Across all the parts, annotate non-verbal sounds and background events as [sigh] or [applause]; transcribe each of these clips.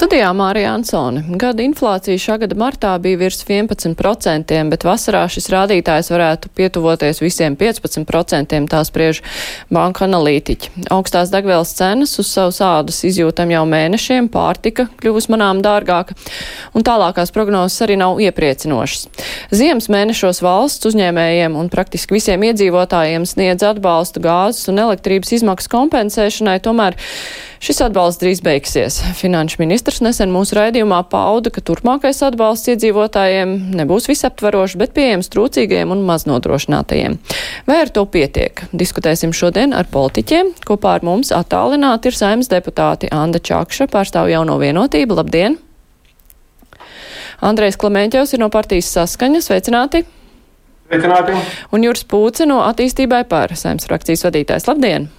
Studijā Mārija Ansone. Gada inflācija šā gada martā bija virs 11%, bet vasarā šis rādītājs varētu pietuvoties visiem 15%, tā spriež banka analītiķi. Augstās degvielas cenas uz savus ādus izjūtam jau mēnešiem, pārtika kļuvusi manām dārgāka, un tālākās prognozes arī nav iepriecinošas. Ziemas mēnešos valsts uzņēmējiem un praktiski visiem iedzīvotājiem sniedz atbalstu gāzes un elektrības izmaksu kompensēšanai, tomēr Šis atbalsts drīz beigsies. Finanšu ministrs nesen mūsu raidījumā pauda, ka turpmākais atbalsts iedzīvotājiem nebūs visaptvarošs, bet pieejams trūcīgiem un maznodrošinātajiem. Vai ar to pietiek? Diskutēsim šodien ar politiķiem. Kopā ar mums attālināti ir saimnes deputāti Anda Čakša, pārstāv jauno vienotību. Labdien! Andrejs Klemēņķevs ir no partijas saskaņas. Sveicināti! Sveicināti! Un Jūras Pūce no attīstībai par saimnes frakcijas vadītājs. Labdien!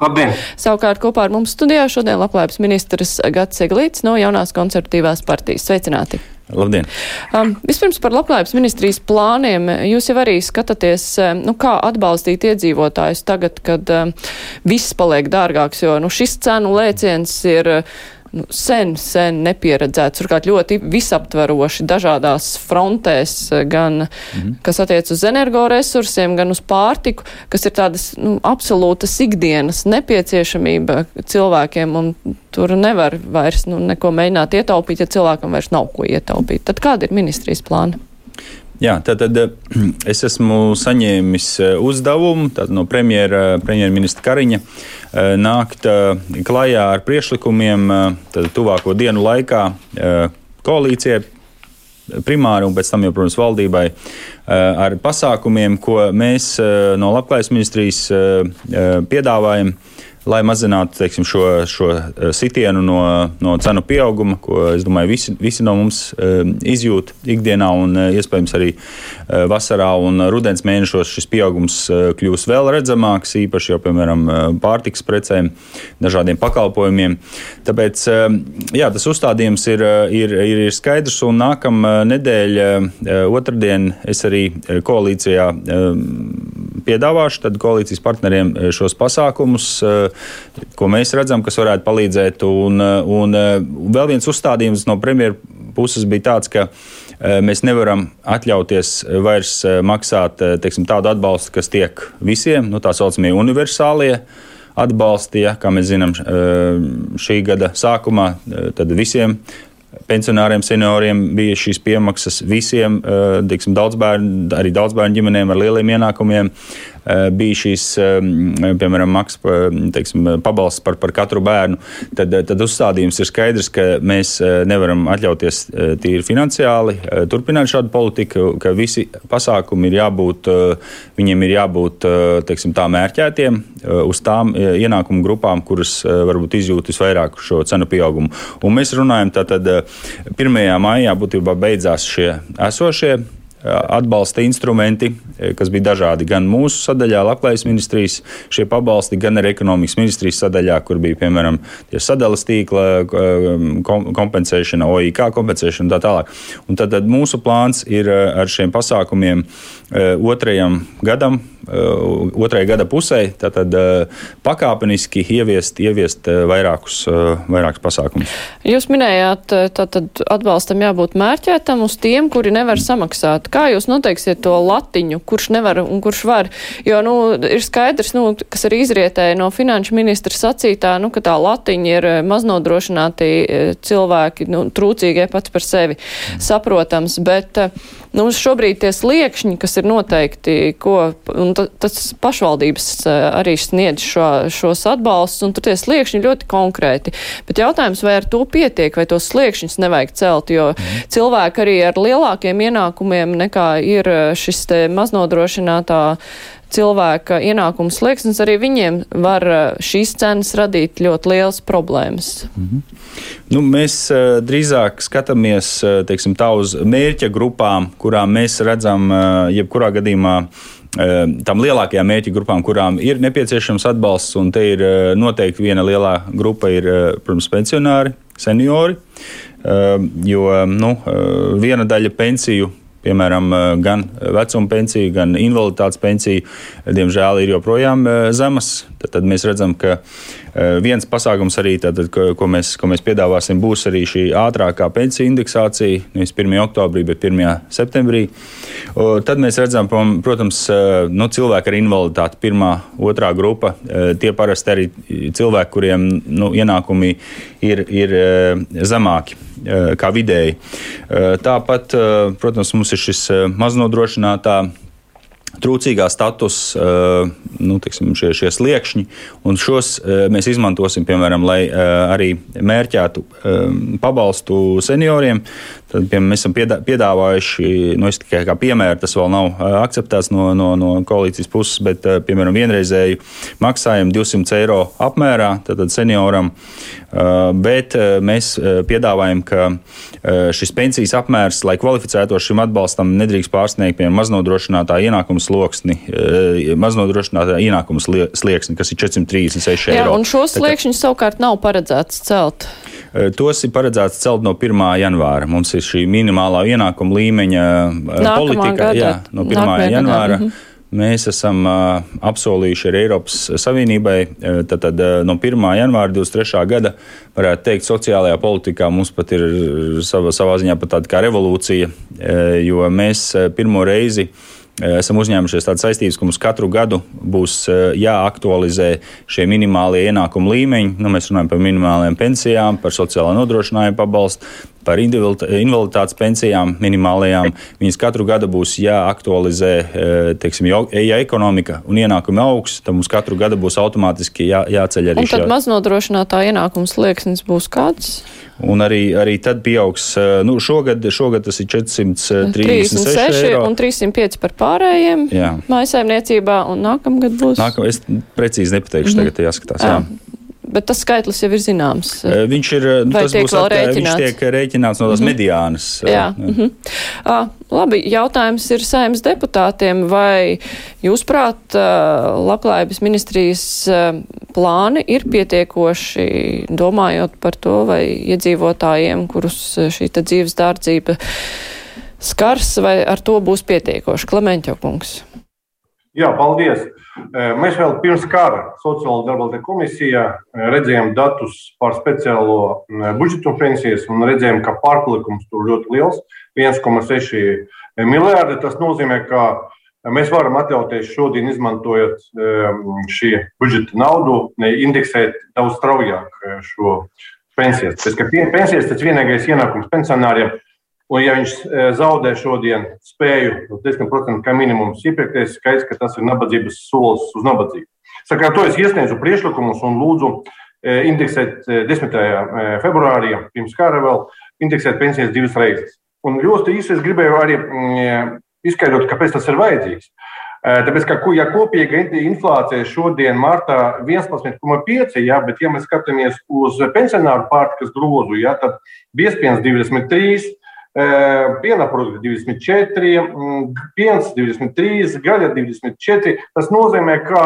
Labdien! Savukārt kopā ar mums studijā šodien labklājības ministrs Gats Eglīts no jaunās konservatīvās partijas. Sveicināti! Labdien! Um, vispirms par labklājības ministrijas plāniem. Jūs jau arī skatāties, um, nu, kā atbalstīt iedzīvotājus tagad, kad um, viss paliek dārgāks, jo nu, šis cenu lēciens ir nu, sen, sen nepieredzēts, turklāt ļoti visaptveroši dažādās frontēs, gan mm -hmm. kas attiec uz energoresursiem, gan uz pārtiku, kas ir tādas nu, absolūtas ikdienas nepieciešamība cilvēkiem, un tur nevar vairs nu, neko mēģināt ietaupīt, ja cilvēkam vairs nav ko ietaupīt. Tad kāda ir ministrijas plāna? Jā, tātad es esmu saņēmis uzdevumu no premjera, premjerministra Kariņa nākt klajā ar priekšlikumiem tuvāko dienu laikā koalīcijai primāri un pēc tam jau, protams, valdībai ar pasākumiem, ko mēs no Labklājības ministrijas piedāvājam lai mazinātu teiksim, šo, šo eh, sitienu no, no cenu pieauguma, ko es domāju, visi, visi no mums uh, izjūt ikdienā, un uh, iespējams arī vasarā un rudens mēnešos šis pieaugums kļūs vēl redzamāks, īpaši jau, piemēram, pārtiks precēm, dažādiem pakalpojumiem. Tāpēc jā, tas uzstādījums ir, ir, ir, ir skaidrs, un nākamā nedēļa, otrdien, es arī koalīcijā piedāvāšu koalīcijas partneriem šos pasākumus ko mēs redzam, kas varētu palīdzēt. Un, un vēl viens uzstādījums no premjeras puses bija tāds, ka e, mēs nevaram atļauties vairs maksāt teiksim, tādu atbalstu, kas tiek visiem, nu, tā saucamie universālie atbalsti, ja, kā mēs zinām, šī gada sākumā visiem pensionāriem, senioriem bija šīs piemaksas visiem, teiksim, daudz bērnu, arī daudz bērnu ģimenēm ar lieliem ienākumiem. Eh, bija šīs, eh, piemēram, maksas pabalsts par, par katru bērnu, tad, eh, tad uzstādījums ir skaidrs, ka mēs nevaram atļauties tīri finansiāli turpināt šādu politiku, ka visi pasākumi ir jābūt, viņiem ir jābūt teiksim, tā mērķētiem uz tām ienākumu grupām, kuras varbūt izjūt visvairāk šo cenu pieaugumu. Un mēs runājam, tātad 1. maijā būtībā beidzās šie esošie atbalsta instrumenti, e, kas bija dažādi gan mūsu sadaļā, Latvijas ministrijas šie pabalsti, gan arī ekonomikas ministrijas sadaļā, kur bija piemēram sadales tīkla e, kompensēšana, OIK kompensēšana un tā tālāk. Un tad, tad mūsu plāns ir e, ar šiem pasākumiem otrajam gadam otrajai gada pusē, tad uh, pakāpeniski ieviest, ieviest vairākus, vairākus pasākumus. Jūs minējāt, tātad atbalstam jābūt mērķētam uz tiem, kuri nevar samaksāt. Kā jūs noteiksiet to latiņu, kurš nevar un kurš var? Jo, nu, ir skaidrs, nu, kas arī izrietēja no finanšu ministra sacītā, nu, ka tā latiņa ir maznodrošināti cilvēki, nu, trūcīgie pats par sevi saprotams, bet, nu, šobrīd tie sliekšņi, kas ir noteikti, ko, un tas pašvaldības eh, arī sniedz šo, šos atbalstus, un tur tie sliekšņi ļoti konkrēti. Bet jautājums, vai ar to pietiek, vai tos sliekšņus nevajag celt, jo mm. cilvēki arī ar lielākiem ienākumiem nekā ir eh, šis maznodrošinātā cilvēka ienākumu slieksnis, arī viņiem var eh, šīs cenas radīt ļoti lielas problēmas. Mm -hmm. nu, mēs uh, drīzāk skatāmies teiksim, tā uz mērķa grupām, kurām mēs redzam, jebkurā gadījumā tam lielākajām mērķa grupām, kurām ir nepieciešams atbalsts, un te ir noteikti viena lielā grupa, ir, protams, pensionāri, seniori, jo nu, viena daļa pensiju piemēram, gan vecuma pensija, gan invaliditātes pensija, diemžēl ir joprojām zemas. Tad, tad mēs redzam, ka Eh, viens pasākums arī, tātad, ko, mēs, ko mēs piedāvāsim, būs arī šī ātrākā pensiju indeksācija, nevis 1. oktobrī, bet 1. septembrī. Tad mēs redzam, protams, eh, nu, cilvēki ar invaliditāti, pirmā, otrā grupa, eh, tie parasti arī cilvēki, kuriem nu, ienākumi ir, ir zemāki kā vidēji. Tāpat, protams, mums ir šis maznodrošinātā trūcīgā status, eh, nu, tiksim, šie, šie sliekšņi, šos eh, mēs izmantosim, piemēram, lai eh, arī mērķētu pabalstu senioriem. Tad, piemēram, mēs esam piedāvājuši, nu, tikai kā piemēru, tas vēl nav akceptēts no, no, no koalīcijas puses, bet, piemēram, vienreizēju maksājumu 200 eiro apmērā tad senioram, bet mēs piedāvājam, ka šis pensijas apmērs, lai kvalificētos šim atbalstam, nedrīkst pārsniegt, piemēram, maznodrošinātā ienākuma sloksni, maznodrošinātā ienākuma slieksni, kas ir 436 Jā, eiro. Un šos sliekšņus savukārt nav paredzēts celt. Tos ir paredzēts celt no 1. janvāra. Mums ir šī minimālā ienākuma līmeņa Nākamā politika gada. jā, no 1. Nākamajā janvāra. gadā. Mhm. Mēs esam uh, apsolījuši arī Eiropas Savienībai, uh, tad, uh, no 1. janvāra 2023. gada, varētu teikt, sociālajā politikā mums pat ir sava, savā ziņā pat tāda kā revolūcija, jo mēs pirmo reizi esam uzņēmušies tādas saistības, ka mums katru gadu būs jāaktualizē šie minimālie ienākumu līmeņi. Nu, mēs runājam par minimālajām pensijām, par sociālā nodrošinājuma pabalstu, par invaliditātes pensijām minimālajām. Viņas katru gadu būs jāaktualizē, e, teiksim, ja ekonomika un ienākumi augs, tad mums katru gadu būs automātiski jā, jāceļ arī. Un tad maznodrošinātā ienākums slieksnis būs kāds? Un arī, arī tad pieaugs, e, nu, šogad, šogad tas ir 436 eiro. un 305 par pārējiem mājasaimniecībā, un nākamgad būs. Nākam, es precīzi nepateikšu, tagad jāskatās. Jā. jā. Bet tas skaitlis jau ir zināms. Viņš ir, nu, tas būs rēķināts? Viņš tiek rēķināts no tās mm -hmm. mediānas. Jā. jā. Mm -hmm. ah, labi, jautājums ir saimnes deputātiem. Vai jūs prāt, labklājības ministrijas plāni ir pietiekoši domājot par to, vai iedzīvotājiem, kurus šī dzīves dārdzība skars, vai ar to būs pietiekoši? Klementjo kungs. Jā, paldies. Mēs vēl pirms kara Sociālā darba komisijā redzējām datus par speciālo budžetu pensijas un redzējām, ka pārpalikums tur ļoti liels - 1,6 miljardi. Tas nozīmē, ka mēs varam atļauties šodien, izmantojot šī budžeta naudu, indeksēt daudz straujāk šo pensijas. Pēc, pensijas tas vienīgais ienākums pensionāriem Un, ja viņš e, zaudē šodien spēju 10% kā minimums iepirkties, skaidrs, ka tas ir nabadzības solis uz nabadzību. Sakarā to es iesniedzu priekšlikumus un lūdzu e, indeksēt 10. E, februārī, pirms kara vēl, indeksēt pensijas divas reizes. Un ļoti īsi es gribēju arī mm, izskaidrot, kāpēc tas ir vajadzīgs. Tāpēc, ka ja kopīga inflācija šodien martā 11,5, ja, bet ja mēs skatāmies uz pensionāru pārtikas grozu, ja, tad biezpiens 23, piena produkti 24, piens 23, gaļa 24. Tas nozīmē, ka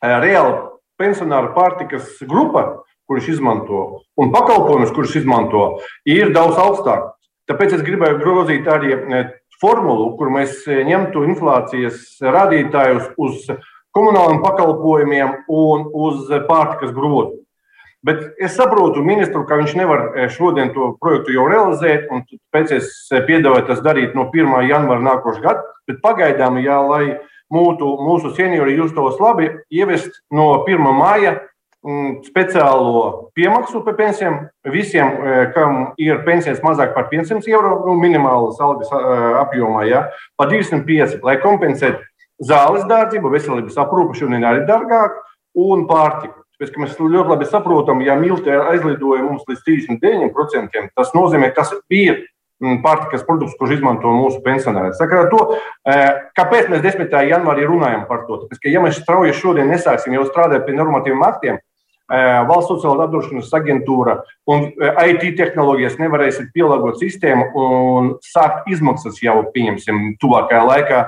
reāli pensionāra pārtikas grupa, kurš izmanto, un pakalpojumus, kurus izmanto, ir daudz augstāk. Tāpēc es gribēju grozīt arī formulu, kur mēs ņemtu inflācijas rādītājus uz komunāliem pakalpojumiem un uz pārtikas grozu. Bet es saprotu ministru, ka viņš nevar eh, šodien to projektu jau realizēt, un pēc es eh, piedāvāju tas darīt no 1. janvāra nākošā gada. Bet pagaidām, jā, lai mūtu, mūsu seniori justos labi, ievest no 1. māja mm, speciālo piemaksu par pensijām visiem, eh, kam ir pensijas mazāk par 500 eiro, nu, minimālas algas apjomā, ja, pa 205, lai kompensētu zāles dārdzību, veselības aprūpu šodien arī dārgāk un pārtiku. Pēc, mēs ļoti labi saprotam, ja milti aizlidoja mums līdz 39%, tas nozīmē, ka tas ir mm, pārtikas produkts, kurš izmanto mūsu pensionāri. Sakarā to, e, kāpēc mēs 10. janvārī runājam par to? Tāpēc, ka, ja mēs strauji šodien nesāksim jau strādāt pie normatīviem aktiem, e, valsts sociālā apdrošināšanas aģentūra un e, IT tehnoloģijas nevarēs pielāgot sistēmu un sākt izmaksas jau, pieņemsim, tuvākajā laikā.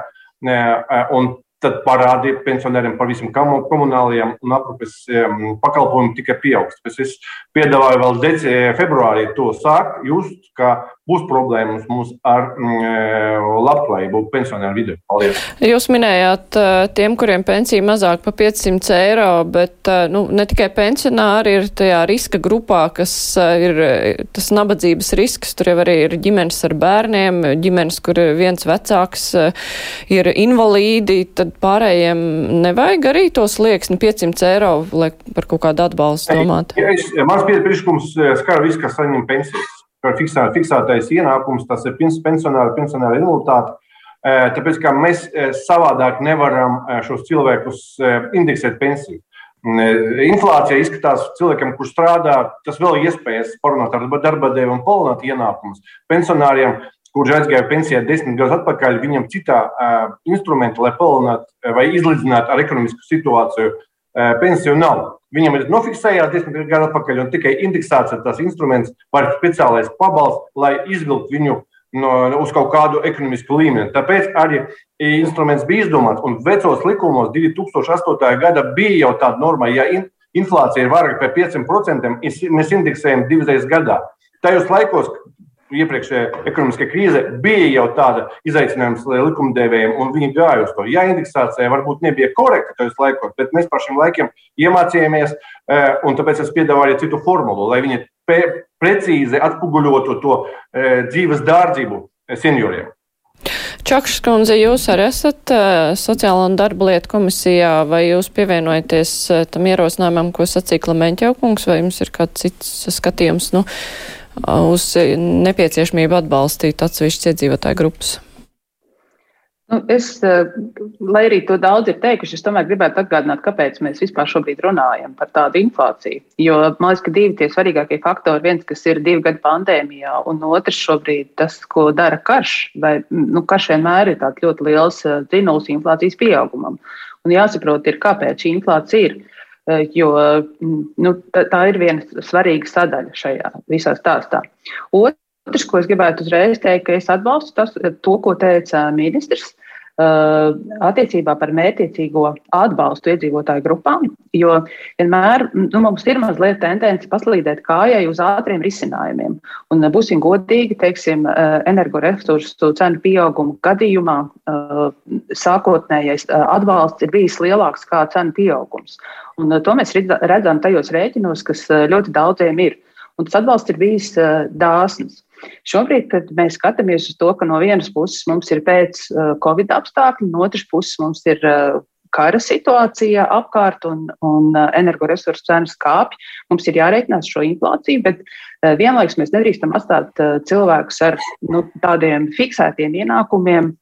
Un tad parādi pensionāriem par visiem komunālajiem un aprūpes pakalpojumiem tikai pieaugs. Es piedāvāju vēl deci, februārī to sākt, just, ka būs problēmas mums ar mm, labklājību pensionāru vidū. Paldies! Jūs minējāt tiem, kuriem pensija mazāk par 500 eiro, bet nu, ne tikai pensionāri ir tajā riska grupā, kas ir tas nabadzības risks. Tur jau arī ir ģimenes ar bērniem, ģimenes, kur viens vecāks ir invalīdi, tad pārējiem nevajag arī to slieksni 500 eiro, lai par kaut kādu atbalstu domātu. Ja, es, mans priekšlikums skar visu, kas saņem pensijas fiksā, fiksētais ienākums, tas ir pensionāra, pensionāra invaliditāte. Tāpēc kā mēs savādāk nevaram šos cilvēkus indeksēt pensiju. Inflācija izskatās cilvēkam, kurš strādā, tas vēl ir iespējas parunāt ar darba devēju un palielināt ienākumus. Pensionāriem, kurš aizgāja pensijā desmit gadus atpakaļ, viņam citā instrumenta, lai palielinātu vai izlīdzinātu ar ekonomisku situāciju pensiju nav. Viņam ir nofiksējās desmit gadu atpakaļ, un tikai indeksācija tas instruments, vai speciālais pabalsts, lai izvilktu viņu no, uz kaut kādu ekonomisku līmeni. Tāpēc arī instruments bija izdomāts, un vecos likumos 2008. gada bija jau tāda norma, ja in, inflācija ir vairāk par 5%, mēs indeksējam divas reizes gadā. Tajos laikos, iepriekšējā ekonomiskā krīze bija jau tāda izaicinājums likumdevējiem, un viņi gāja uz to. Jā, indeksācija varbūt nebija korekta tajos laikos, bet mēs par šiem laikiem iemācījāmies, e, un tāpēc es piedāvāju citu formulu, lai viņi precīzi atspoguļotu to e, dzīves dārdzību senioriem. Čakšs kundze, jūs arī esat sociāla un darba lietu komisijā, vai jūs pievienojaties tam ierosinājumam, ko sacīja Klemeņķaukungs, vai jums ir kāds cits skatījums? Nu, uz nepieciešamību atbalstīt atsevišķas iedzīvotāju grupas? Nu, es, eh, lai arī to daudz ir teikuši, es tomēr gribētu atgādināt, kāpēc mēs vispār šobrīd runājam par tādu inflāciju. Jo man liekas, ka divi tie svarīgākie faktori, viens, kas ir divu gadu pandēmijā, un otrs šobrīd tas, ko dara karš, vai nu, karš vienmēr ir tāds ļoti liels eh, dzinums inflācijas pieaugumam. Un jāsaprot, ir, kāpēc šī inflācija ir. Eh, jo nu, tā, tā ir viena svarīga sadaļa šajā visā stāstā. Otrs, ko es gribētu uzreiz teikt, ka es atbalstu tas, to, ko teica ministrs. Uh, attiecībā par mērķiecīgo atbalstu iedzīvotāju grupām, jo vienmēr nu, mums ir mazliet tendence paslīdēt kājai uz ātriem risinājumiem. Un būsim godīgi, teiksim, uh, energoresursu cenu pieauguma gadījumā uh, sākotnējais atbalsts ir bijis lielāks kā cenu pieaugums. Un to mēs redzam tajos rēķinos, kas ļoti daudziem ir. Un tas atbalsts ir bijis dāsns. Šobrīd, kad mēs skatāmies uz to, ka no vienas puses mums ir pēc uh, Covid apstākļi, no otras puses mums ir uh, kara situācija apkārt un, un uh, energoresursu cenas kāpj. Mums ir jārēķinās šo inflāciju, bet uh, vienlaikus mēs nedrīkstam atstāt uh, cilvēkus ar nu, tādiem fiksētiem ienākumiem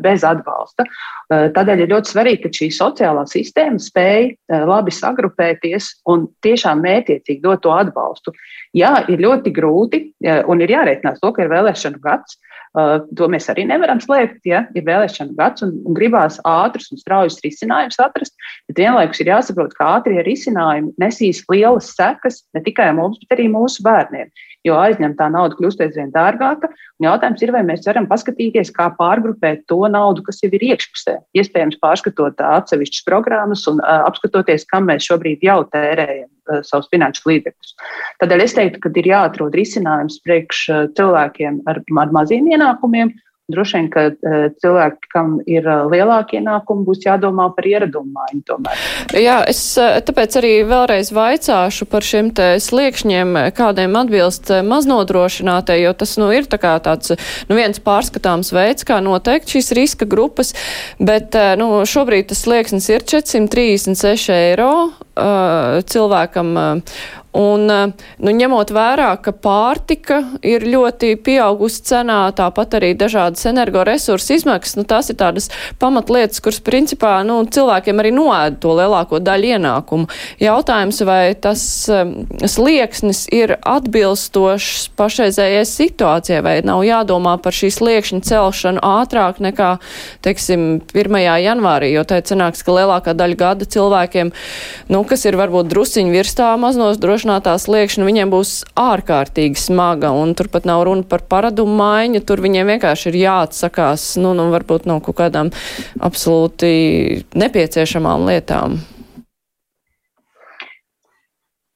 bez atbalsta. Tādēļ ir ļoti svarīgi, ka šī sociālā sistēma spēj labi sagrupēties un tiešām mētiecīgi dot to atbalstu. Jā, ir ļoti grūti un ir jārēķinās to, ka ir vēlēšanu gads. Uh, to mēs arī nevaram slēpt, ja ir vēlēšana gads un, un gribās ātrus un straujus risinājumus atrast, bet vienlaikus ir jāsaprot, ka ātrie risinājumi nesīs lielas sekas ne tikai mums, bet arī mūsu bērniem jo aizņemtā nauda kļūst aizvien dārgāka. Jautājums ir, vai mēs varam paskatīties, kā pārgrupēt to naudu, kas jau ir iekšpusē. Iespējams, pārskatot atsevišķas programmas un uh, apskatoties, kam mēs šobrīd jau tērējam savus finanšu līdzekļus. Tādēļ es teiktu, ka ir jāatrod risinājums priekš uh, cilvēkiem ar, ar maziem ienākumiem Droši vien, ka uh, cilvēki, kam ir uh, lielākie ienākumi, būs jādomā par ieradumu maiņu tomēr. Jā, es uh, tāpēc arī vēlreiz vaicāšu par šiem te sliekšņiem, kādiem atbilst maznodrošinātie, jo tas, nu, ir tā kā tāds, nu, viens pārskatāms veids, kā noteikt šīs riska grupas, bet, nu, šobrīd tas slieksnis ir 436 eiro cilvēkam. Un, eh, nu, ņemot vērā, ka pārtika ir ļoti pieaugusi cenā, tāpat arī dažādas energoresursu izmaksas, nu, tās ir tādas pamatlietas, kuras principā nu, cilvēkiem arī noēd to lielāko daļu ienākumu. Jautājums, vai tas um, slieksnis ir atbilstošs pašreizējai situācijai, vai nav jādomā par šī sliekšņa celšanu ātrāk nekā, teiksim, 1. janvārī, jo te cenāks, ka lielākā daļa gada cilvēkiem, nu, kas ir varbūt drusiņi virs tā maznos droši nodrošinātā sliekšņa viņiem būs ārkārtīgi smaga, un turpat nav runa par paradumu maiņu, tur viņiem vienkārši ir jāatsakās, nu, nu varbūt no kaut kādām absolūti nepieciešamām lietām.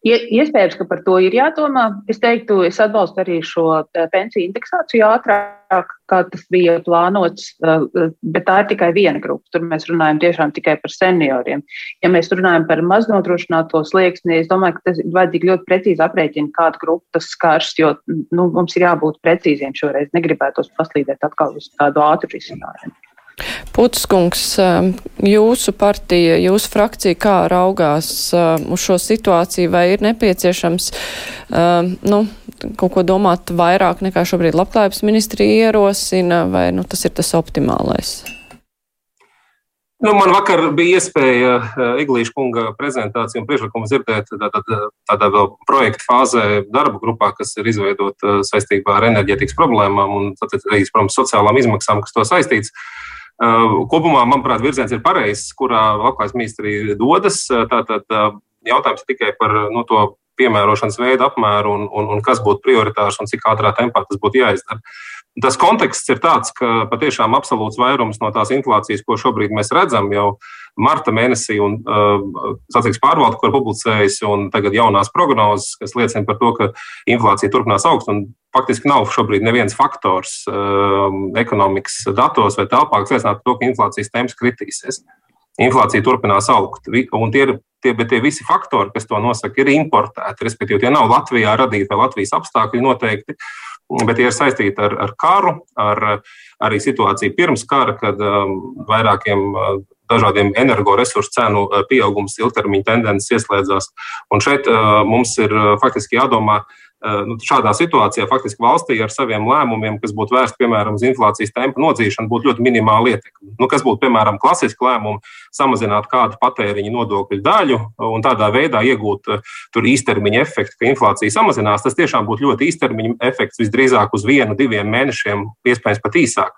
Iespējams, ka par to ir jādomā. Es teiktu, es atbalstu arī šo pensiju indeksāciju ātrāk, kā tas bija plānots, bet tā ir tikai viena grupa. Tur mēs runājam tiešām tikai par senioriem. Ja mēs runājam par maznodrošināto slieksni, es domāju, ka tas ir vajadzīgi ļoti precīzi aprēķina, kādu grupu tas skars, jo nu, mums ir jābūt precīziem šoreiz. Negribētos paslīdēt atkal uz tādu ātru risinājumu. Putskungs, um, jūsu partija, jūsu frakcija kā raugās um, uz šo situāciju, vai ir nepieciešams um, nu, kaut ko domāt vairāk nekā šobrīd labklājības ministrija ierosina, vai nu, tas ir tas optimālais? Nu, man vakar bija iespēja Iglīša kunga prezentāciju un priekšlikumu dzirdēt tādā, tādā vēl projekta fāzē darba grupā, kas ir izveidota saistībā ar enerģētikas problēmām un, arī, protams, sociālām izmaksām, kas to saistīts. Uh, Kopumā, manuprāt, virziens ir pareizs, kurā labklājības ministrija dodas. Tātad jautājums ir tikai par no, nu, to piemērošanas veidu, apmēru un, un, un kas būtu prioritārs un cik ātrā tempā tas būtu jāizdara. Tas konteksts ir tāds, ka patiešām absolūts vairums no tās inflācijas, ko šobrīd mēs redzam, jau marta mēnesī, un uh, sacīks pārvalde, kur publicējas, un tagad jaunās prognozes, kas liecina par to, ka inflācija turpinās augt. Faktiski nav šobrīd neviens faktors uh, ekonomikas datos vai telpā, kas liecinātu to, ka inflācijas temps kritīsies. Inflācija turpinās augt, un tie ir tie, tie visi faktori, kas to nosaka, ir importēti. Respektīvi, tie nav Latvijā radīti vai Latvijas apstākļi noteikti. Bet tie ir saistīti ar, ar karu, ar arī situāciju pirms kara, kad um, vairākiem uh, dažādiem energoresursu cenu uh, pieaugums ilgtermiņa tendences ieslēdzās. Un šeit uh, mums ir uh, faktiski jādomā, Eh, nu, šādā situācijā faktiski valstī ar saviem lēmumiem, kas būtu vērsti piemēram uz inflācijas tempu nodzīšanu, būtu ļoti minimāla ietekme. Nu, kas būtu piemēram klasiski lēmumi, samazināt kādu patēriņa nodokļu daļu un tādā veidā iegūt eh, tur īstermiņa efektu, ka inflācija samazinās, tas tiešām būtu ļoti īstermiņa efekts visdrīzāk uz vienu, diviem mēnešiem, iespējams pat īsāk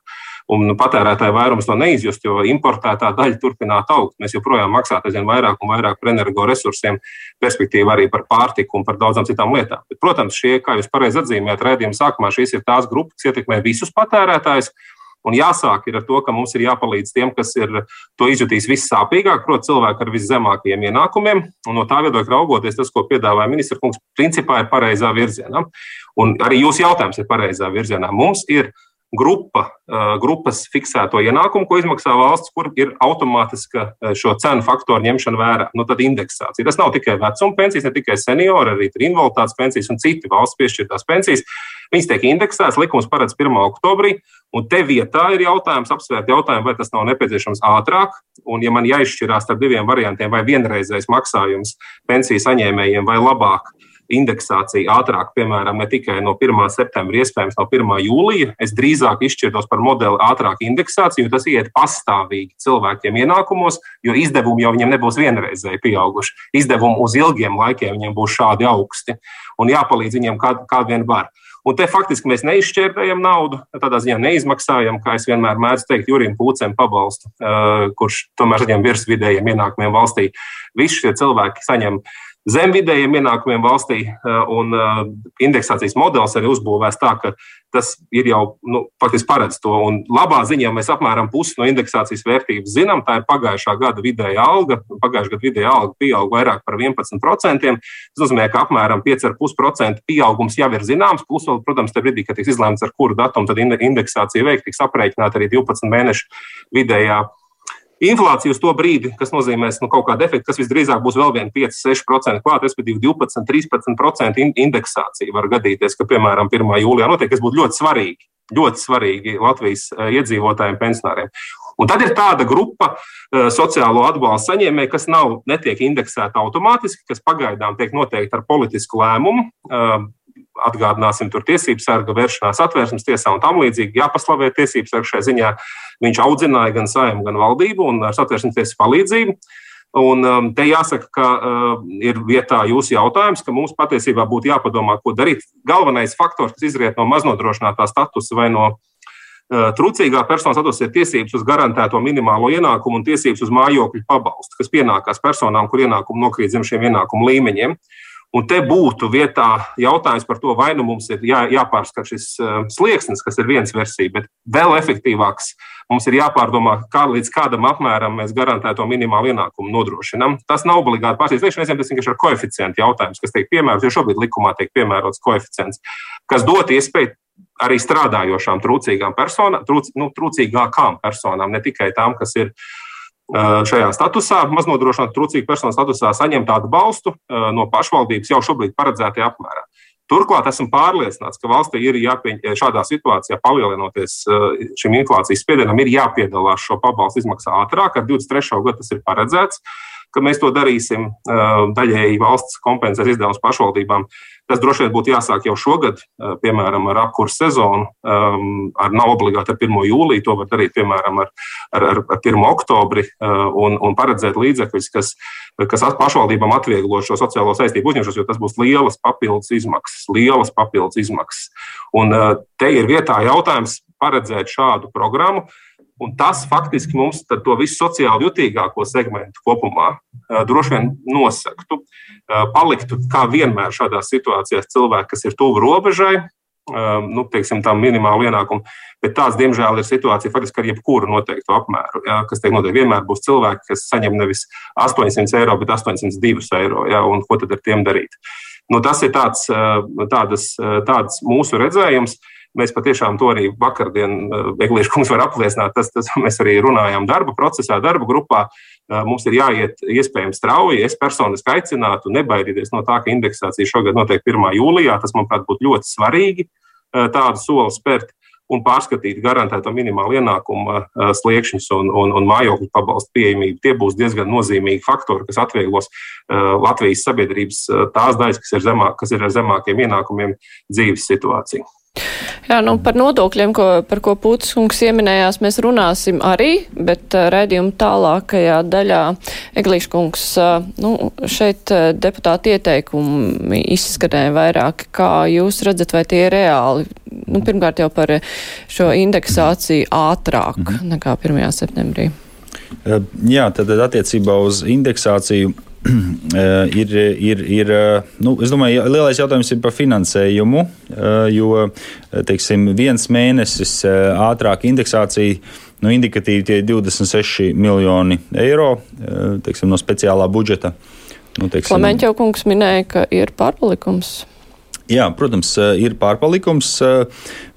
un nu, patērētāji vairums to neizjust, jo importētā daļa turpinātu augt. Mēs joprojām maksājam aizvien vairāk un vairāk par energoresursiem, respektīvi arī par pārtiku un par daudzām citām lietām. Bet, protams, šie, kā jūs pareizi atzīmējat, redzējuma sākumā šīs ir tās grupas, kas ietekmē visus patērētājus. Un jāsāk ar to, ka mums ir jāpalīdz tiem, kas ir to izjutīs vissāpīgāk, proti, cilvēki ar viszemākajiem ienākumiem. Un no tā viedokļa raugoties, tas, ko piedāvāja ministra kungs, principā ir pareizā virzienā. Un arī jūsu jautājums ir pareizā virzienā. Mums ir grupa, grupas fiksēto ienākumu, ko izmaksā valsts, kur ir automātiska šo cenu faktoru ņemšana vērā. Nu, tad indeksācija. Tas nav tikai vecuma pensijas, ne tikai seniori, arī invaliditātes pensijas un citi valsts piešķirtās pensijas. Viņas tiek indeksētas, likums paredz 1. oktobrī, un te vietā ir jautājums, apsvērt jautājumu, vai tas nav nepieciešams ātrāk. Un, ja man jāizšķirās starp diviem variantiem, vai vienreizējs maksājums pensiju saņēmējiem vai labāk indeksācija ātrāk, piemēram, ne tikai no 1. septembra, iespējams, no 1. jūlija. Es drīzāk izšķirtos par modeli ātrāk indeksāciju, jo tas iet pastāvīgi cilvēkiem ienākumos, jo izdevumi jau viņiem nebūs vienreizēji pieauguši. Izdevumi uz ilgiem laikiem viņiem būs šādi augsti un jāpalīdz viņiem kā, kā vien var. Un te faktiski mēs neizšķērdējam naudu, tādā ziņā neizmaksājam, kā es vienmēr mēdzu teikt, Jurim Pūcēm pabalstu, uh, kurš tomēr saņem virs vidējiem ienākumiem valstī. Visi šie cilvēki saņem uh, zem vidējiem ienākumiem valstī, eh, un eh, indeksācijas modelis arī uzbūvēts tā, ka tas ir jau nu, faktiski paredz to. Un labā ziņā mēs apmēram pusi no indeksācijas vērtības zinām. Tā ir pagājušā gada vidēja alga. Pagājušā gada vidēja alga pieauga vairāk par 11%. Tas nozīmē, ka apmēram 5,5% pieaugums jau ir zināms. Plus, vēl, protams, tajā brīdī, kad tiks izlēmts, ar kuru datumu tad indeksācija veikt, tiks aprēķināta arī 12 mēnešu vidējā Inflācija uz to brīdi, kas nozīmē nu, kaut kādu efektu, kas visdrīzāk būs vēl 5-6% klāt, respektīvi 12-13% indeksācija var gadīties, ka, piemēram, 1. jūlijā notiek, kas būtu ļoti svarīgi, ļoti svarīgi Latvijas eh, iedzīvotājiem, pensionāriem. Un tad ir tāda grupa uh, sociālo atbalstu saņēmēju, kas nav, netiek indeksēta automātiski, kas pagaidām tiek noteikta ar politisku lēmumu. Uh, atgādināsim, tur tiesības sarga vēršanās atvērsmes tiesā un tam līdzīgi. Jāpaslavē tiesības sarga šai ziņā. Viņš audzināja gan saimu, gan valdību un ar satversmes tiesas palīdzību. Un um, te jāsaka, ka uh, ir vietā jūsu jautājums, ka mums patiesībā būtu jāpadomā, ko darīt. Galvenais faktors, kas izriet no maznodrošinātā statusa vai no uh, trūcīgā personas statusa, ir tiesības uz garantēto minimālo ienākumu un tiesības uz mājokļu pabalstu, kas pienākās personām, kur ienākumi nokrīt zem šiem ienākumu līmeņiem. Un te būtu vietā jautājums par to, vai nu mums ir jā, jāpārskata šis uh, slieksnis, kas ir viens versija, bet vēl efektīvāks mums ir jāpārdomā, kā līdz kādam apmēram mēs garantēto minimālu ienākumu nodrošinām. Tas nav obligāti pārstāvs. Reizēm tas vienkārši ir koeficientu jautājums, kas tiek piemērots, jo šobrīd likumā tiek piemērots koeficients, kas dot iespēju arī strādājošām trūcīgām personām, trūc, nu, trūcīgākām personām, ne tikai tām, kas ir šajā statusā, maznodrošināta trūcīga personu statusā, saņemt atbalstu no pašvaldības jau šobrīd paredzētajā apmērā. Turklāt esmu pārliecināts, ka valstī ir jāpieņem šādā situācijā, palielinoties šim inflācijas spiedienam, ir jāpiedalās šo pabalstu izmaksā ātrāk. Ar 23. gadu tas ir paredzēts ka mēs to darīsim. Daļēji valsts kompensēs izdevumus pašvaldībām. Tas droši vien būtu jāsāk jau šogad, piemēram, ar apkursu sezonu. Ar nav obligāti ar 1. jūliju, to var darīt piemēram ar, ar, ar 1. oktobri un, un paredzēt līdzekļus, kas, kas pašvaldībām atvieglo šo sociālo saistību uzņemšanos, jo tas būs lielas papildus izmaksas, lielas papildus izmaksas. Un te ir vietā jautājums paredzēt šādu programmu Un tas faktiski mums to visu sociāli jutīgāko segmentu kopumā droši vien nosaktu. Paliktu kā vienmēr šādās situācijās cilvēki, kas ir tuvu robežai, nu, teiksim, tam minimālu ienākumu. Bet tās, diemžēl, ir situācija faktiski ar jebkuru noteiktu apmēru. Jā, kas tiek noteikti vienmēr būs cilvēki, kas saņem nevis 800 eiro, bet 802 eiro. Jā, un ko tad ar tiem darīt? Nu, tas ir tāds, tādas, tāds mūsu redzējums. Mēs patiešām to arī vakardien, eh, Eglīša kungs var apliecināt, tas, tas mēs arī runājām darba procesā, darba grupā. Eh, mums ir jāiet iespējams strauji. Es personiski aicinātu nebaidīties no tā, ka indeksācija šogad notiek 1. jūlijā. Tas, manuprāt, būtu ļoti svarīgi eh, tādu soli spērt un pārskatīt garantēto minimālu ienākumu sliekšņus un, un, un mājokļu pabalstu pieejamību. Tie būs diezgan nozīmīgi faktori, kas atvieglos Latvijas sabiedrības tās daļas, kas ir, zemā, kas ir ar zemākiem ienākumiem dzīves situāciju. Jā, nu par nodokļiem, ko, par ko Pūtis kungs ieminējās, mēs runāsim arī, bet uh, redzījuma tālākajā daļā Eglīša kungs, uh, nu, šeit uh, deputāti ieteikumi izskanēja vairāk. Kā jūs redzat, vai tie ir reāli? Nu, pirmkārt jau par šo indeksāciju ātrāk mm -hmm. nekā 1. septembrī. Jā, tad attiecībā uz indeksāciju [clears throat] ir, ir, ir eh, nu, es domāju, lielais jautājums ir par finansējumu, eh, jo teiksim, viens mēnesis ātrāk indeksācija. Nu, indikatīvi tie ir 26 miljoni eiro teiksim, no speciālā budžeta. Nu, Klimēņķa kungs minēja, ka ir pārpalikums. Jā, protams, ir pārpalikums,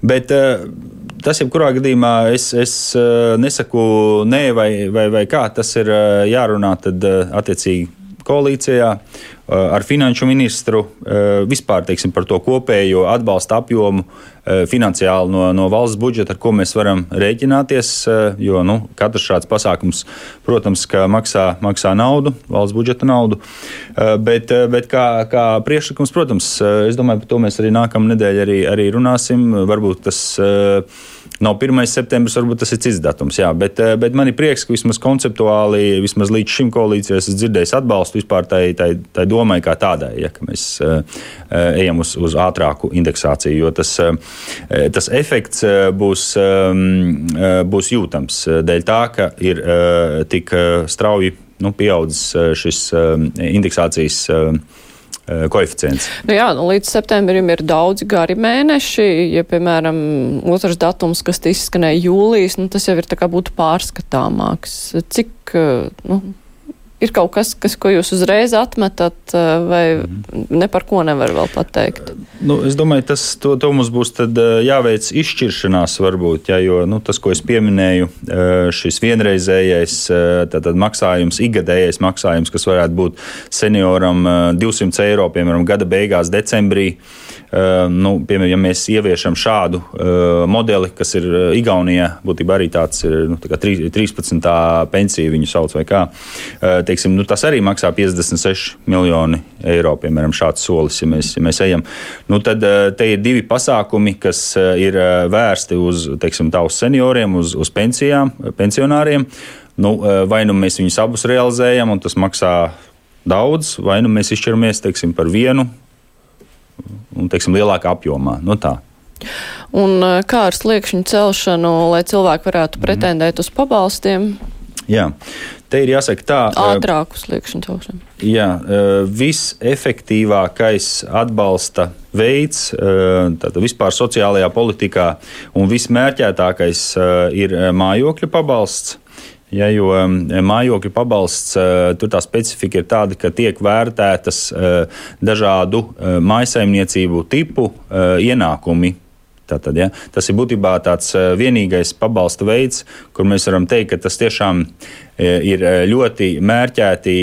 bet tas, jebkurā gadījumā, es, es nesaku nē, vai, vai, vai kā tas ir jārunā, tad attiecīgi koalīcijā eh, ar finanšu ministru eh, vispār teiksim, par to kopējo atbalsta apjomu eh, finansiāli no, no valsts budžeta, ar ko mēs varam rēķināties. Jo nu, katrs šāds pasākums, protams, maksā, maksā naudu, valsts budžeta naudu. Bet, bet kā, kā priekšlikums, protams, es domāju, par to mēs arī nākamā nedēļa arī, arī runāsim. Varbūt tas Nav 1. septembris, varbūt tas ir cits datums, jā, bet, eh, bet man ir prieks, ka vismaz konceptuāli, vismaz līdz šim koalīcijai esmu dzirdējis atbalstu vispār tai, tai, tai domai kā tādai, ja, ka mēs uh, ejam uz, uz ātrāku indeksāciju, jo tas, tas efekts būs, um, būs jūtams dēļ tā, ka ir tik strauji nu, pieaudzis šis indeksācijas Eh, koeficients. Nu jā, nu līdz septembrim ir daudz gari mēneši. Ja, piemēram, otrs datums, kas izskanēja jūlijas, nu, tas jau ir būtu pārskatāmāks. Cik, eh, nu, ir kaut kas, kas, ko jūs uzreiz atmetat, eh, vai mm. ne par ko nevar vēl pateikt? Nu, es domāju, tas to, to mums būs eh, jāveic izšķiršanās, varbūt, ja, jo nu, tas, ko es pieminēju, eh, šis vienreizējais tātad, maksājums, ikgadējais maksājums, kas varētu būt senioram 200 eiro, piemēram, gada beigās, decembrī. Nu, piemēram, ja mēs ieviešam šādu modeli, kas ir Igaunijā, būtībā arī tāds ir nu, tā 13. pensija, viņu sauc vai kā teiksim, nu, tas arī maksā 56 miljoni eiro, piemēram, šāds solis, ja mēs, ja mēs ejam. Nu, tad eh, te ir divi pasākumi, kas eh, ir eh, vērsti uz, teiksim, tā uz senioriem, uz, uz pensijām, pensionāriem. Nu, vai nu mēs viņus abus realizējam, un tas maksā daudz, vai nu mēs izšķiramies teiksim, par vienu un teiksim, lielākā apjomā. Nu, tā. Un kā ar sliekšņu celšanu, lai cilvēki varētu pretendēt uz pabalstiem? Jā, te ir jāsaka tā. Ātrāku sliekšņu augšanu. Jā, visefektīvākais atbalsta veids vispār sociālajā politikā un vismērķētākais ir mājokļu pabalsts. Ja, jo mājokļu pabalsts, tur tā specifika ir tāda, ka tiek vērtētas dažādu maisaimniecību tipu ienākumi Tātad, ja, tas ir būtībā tāds eh, vienīgais pabalsta veids, kur mēs varam teikt, ka tas tiešām eh, ir eh, ļoti mērķēti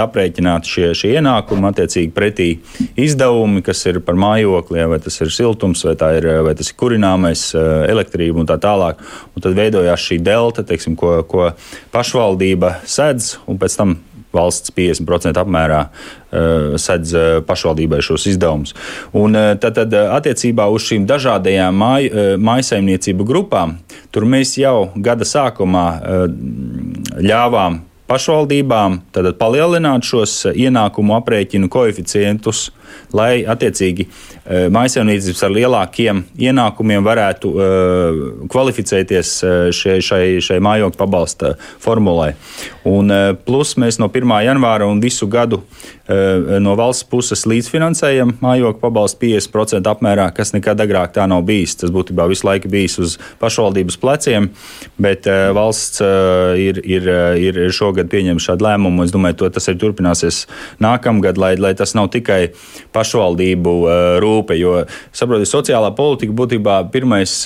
aprēķināti šie, šie ienākumi, attiecīgi pretī izdevumi, kas ir par mājokli, ja, vai tas ir siltums, vai, ir, vai tas ir kurināmais, elektrība un tā tālāk. Un tad veidojās šī delta, teiksim, ko, ko pašvaldība sedz, un pēc tam valsts 50% apmērā uh, sedz uh, pašvaldībai šos izdevumus. Un uh, tad, tad attiecībā uz šīm dažādajām māj, mājasaimniecību grupām, tur mēs jau gada sākumā ļāvām pašvaldībām palielināt šos ienākumu aprēķinu koeficientus, lai attiecīgi maisaimniecības ar lielākiem ienākumiem varētu kvalificēties šai, šai, šai mājokļu pabalsta formulai. Un, plus mēs no 1. janvāra un visu gadu no valsts puses līdzfinansējam mājokļu pabalstu 50% apmērā, kas nekad agrāk tā nav bijis. Tas būtībā visu laiku bijis uz pašvaldības pleciem, bet valsts ir, ir, ir šogad pieņēmusi šādu lēmumu. Es domāju, to tas arī turpināsies nākamgad, lai, lai tas nav tikai pašvaldību rūpe, jo, saprotiet, sociālā politika būtībā pirmais,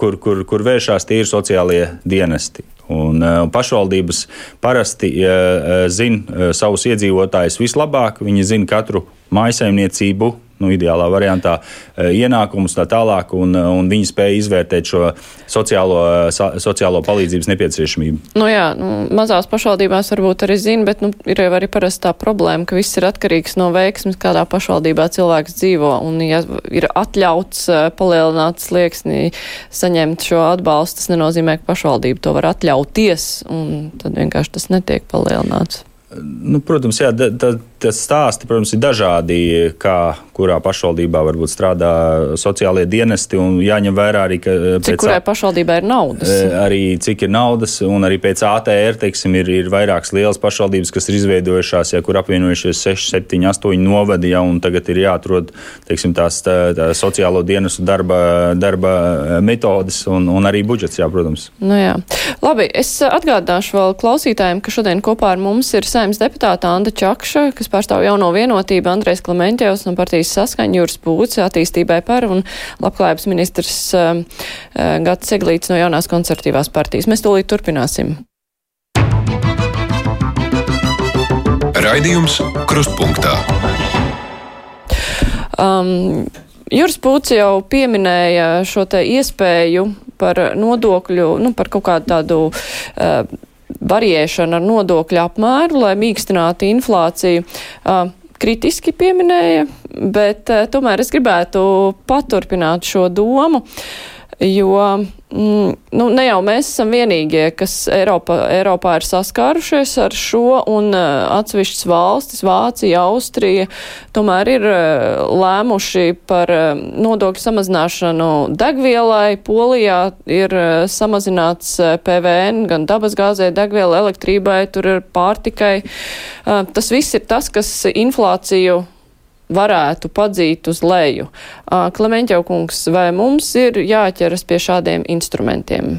kur, kur, kur vēršās, tie ir sociālie dienesti. Un, uh, pašvaldības parasti zina savus iedzīvotājus vislabāk. Viņi zina katru maisaimniecību, nu, ideālā variantā e, ienākumus tā tālāk, un, e, un viņi spēja izvērtēt šo sociālo, sociālo palīdzības nepieciešamību. Nu jā, nu, mazās pašvaldībās varbūt arī zina, bet nu, ir jau arī parasti tā problēma, ka viss ir atkarīgs no veiksmes, kādā pašvaldībā cilvēks dzīvo, un ja ir atļauts palielināt slieksnī, saņemt šo atbalstu, tas nenozīmē, ka pašvaldība to var atļauties, un tad vienkārši tas netiek palielināts. Nu, protams, jā, da, tas stāsti, protams, ir dažādi, kā kurā pašvaldībā varbūt strādā sociālie dienesti. Jāņem vērā arī, ka. Eh, cik kurai pašvaldībai ir naudas? Eh, arī cik ir naudas, un arī pēc ATR teiksim, ir, ir vairākas lielas pašvaldības, kas ir izveidojušās, ja kur apvienojušies 6, 7, 8 novadi, ja, un tagad ir jāatrod teiksim, tās tā, tā sociālo dienestu darba, darba eh, metodes un, un arī budžets, jā, protams. Nu, jā. Labi, es atgādināšu vēl klausītājiem, ka šodien kopā ar mums ir saimnes deputāta Anda Čakša, kas pārstāv jauno vienotību, Andrēs Klementjevs no partijas saskaņa jūras pūce attīstībai par un labklājības ministrs uh, Gats Seglīts no jaunās konservatīvās partijas. Mēs tūlīt turpināsim. Raidījums Krustpunktā. Um, Juris Pūts jau pieminēja šo te iespēju par nodokļu, nu, par kaut kādu tādu uh, variēšanu ar nodokļu apmēru, lai mīkstinātu inflāciju. Uh, kritiski pieminēja, bet uh, tomēr es gribētu paturpināt šo domu, jo Mm, nu, ne jau mēs esam vienīgie, kas Eiropa, Eiropā ir saskārušies ar šo, un uh, atsevišķas valstis, Vācija, Austrija, tomēr ir uh, lēmuši par uh, nodokļu samazināšanu degvielai. Polijā ir samazināts PVN gan dabasgāzē, degviela, elektrībai, tur ir pārtikai. Tas viss ir tas, kas inflāciju varētu padzīt uz leju. Klementjau kungs, vai mums ir jāķeras pie šādiem instrumentiem?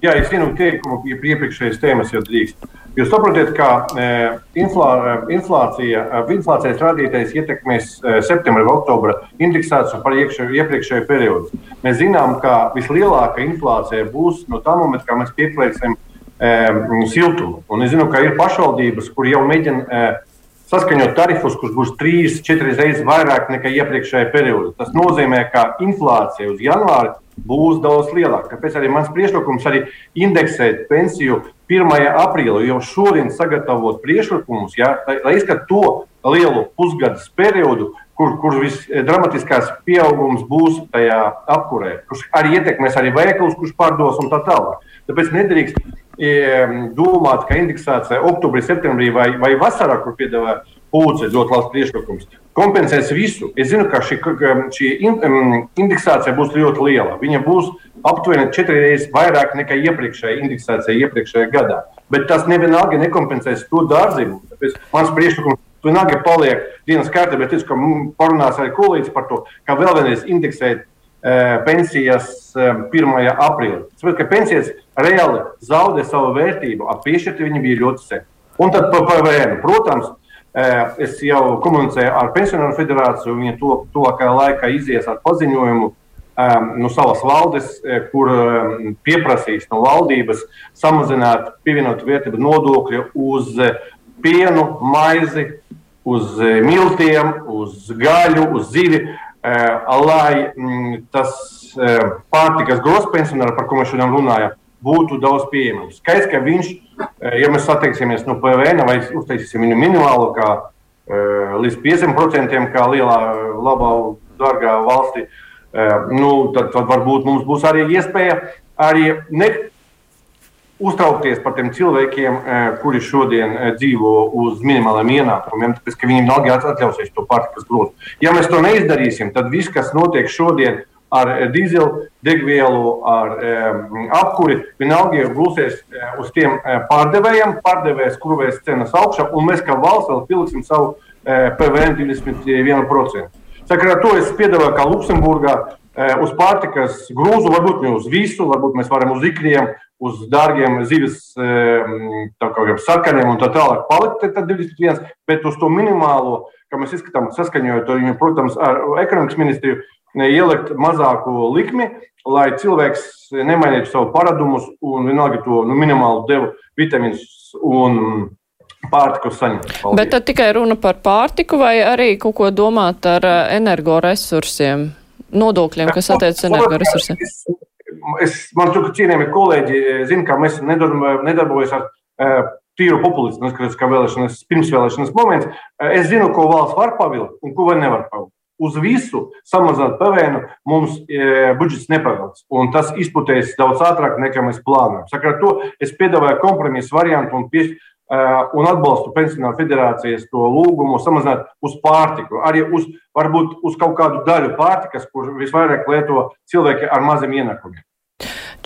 Jā, es zinu, teikumu iepriekšējais tēmas jau drīkst. Jūs saprotat, ka e, inflā, inflācija, inflācijas rādītājs ietekmēs e, septembra vai oktobra indeksāciju par iepriekšējo periodu. Mēs zinām, ka vislielākā inflācija būs no tā momenta, kad mēs pieplēksim e, siltumu. Un es zinu, ka ir pašvaldības, kur jau mēģina e, saskaņot tarifus, kurš būs 3-4 reizes vairāk nekā iepriekšējā periodā. Tas nozīmē, ka inflācija uz janvāri būs daudz lielāka. Tāpēc arī mans priekšlikums ir indeksēt pensiju 1. aprīlī, jau šodien sagatavot priekšlikumus, ja, lai, lai izskatītu to lielu pusgada periodu, kur, kur visdramatiskākais pieaugums būs tajā apkurē, kurš arī ietekmēs arī veikalus, kurš pārdos un tā tālāk. Tāpēc nedrīkst domāt, ka indeksācija oktobrī, septembrī vai, vai vasarā, kur piedāvā pūce, ļoti labs priekšlikums. kompensēs visu. Es zinu, ka šī, šī indeksācija būs ļoti liela. Viņa būs aptuveni četras reizes vairāk nekā iepriekšējā indeksācija iepriekšējā gadā. Bet tas nevienalga nekompensēs to dārzību. Mans priekšlikums vienalga paliek dienas kārtībā, bet es parunāšu arī kolīdzi par to, ka vēl vienreiz indeksēt pensijas um, 1. aprīlī. Tāpēc, ka pensijas reāli zaudē savu vērtību, ap piešķirti viņi bija ļoti sen. Un tad par PVN. Protams, Es jau komunicēju ar Pensionāru federāciju. Viņa to, tuvākajā laikā izies ar paziņojumu no savas valdes, kur pieprasīs no valdības samazināt pievienotu vērtību nodokļu uz pienu, maizi, uz miltiem, uz gaļu, uz zivi, lai tas pārtikas grozpensionārs, par ko mēs šodien runājam, būtu daudz pieejamāks. Skaidrs, ka viņš, ja mēs attieksimies no PVN vai uztaisīsim viņu minimālu, kā līdz 5%, kā lielā, labā, dārgā valstī, nu, tad, tad varbūt mums būs arī iespēja arī ne uztraukties par tiem cilvēkiem, kuri šodien dzīvo uz minimāliem ienākumiem, tāpēc ka viņiem nav atļausies to pārtikas grozu. Ja mēs to neizdarīsim, tad viss, kas notiek šodien, ar eh, dīzeļdegvielu, ar apkuri, vienalga jau gulsies eh, uz tiem pārdevējiem, pārdevējs skrūvēs cenas augšā, un mēs kā valsts vēl pilksim savu PVN 21%. Sakarā ar to es piedāvāju, kā Luksemburgā, uz pārtikas grūzu, varbūt ne uz visu, varbūt mēs varam uz ikriem, uz dārgiem zivis sarkaniem un tā tālāk palikt, tad 21, bet uz to minimālo, kā mēs izskatām, saskaņojot viņu, protams, ar ekonomikas ministriju, ielikt mazāku likmi, lai cilvēks nemainītu savu paradumus un vienalga to nu, minimālu devu vitamīnus un pārtiku saņemt. Paldies. Bet tad tikai runa par pārtiku vai arī kaut ko domāt ar eh, energoresursiem, nodokļiem, kas attiecas energoresursiem? Es, es, man tur cienījami kolēģi eh, zina, ka mēs nedarbojamies ar uh, tīru populismu, neskatoties, kā vēlēšanas, pirmsvēlēšanas moments. Es zinu, ko valsts var pavilkt un ko nevar pavilkt uz visu samazināt PVN, mums e, budžets nepavēlas. Tas izputēs daudz ātrāk nekā mēs plānojam. Sakarā to es piedāvāju kompromisu variantu un, pieš, e, un atbalstu pensionāru federācijas to lūgumu samazināt uz pārtiku. Arī uz, varbūt uz kaut kādu daļu pārtikas, kur visvairāk lieto cilvēki ar maziem ienākumiem.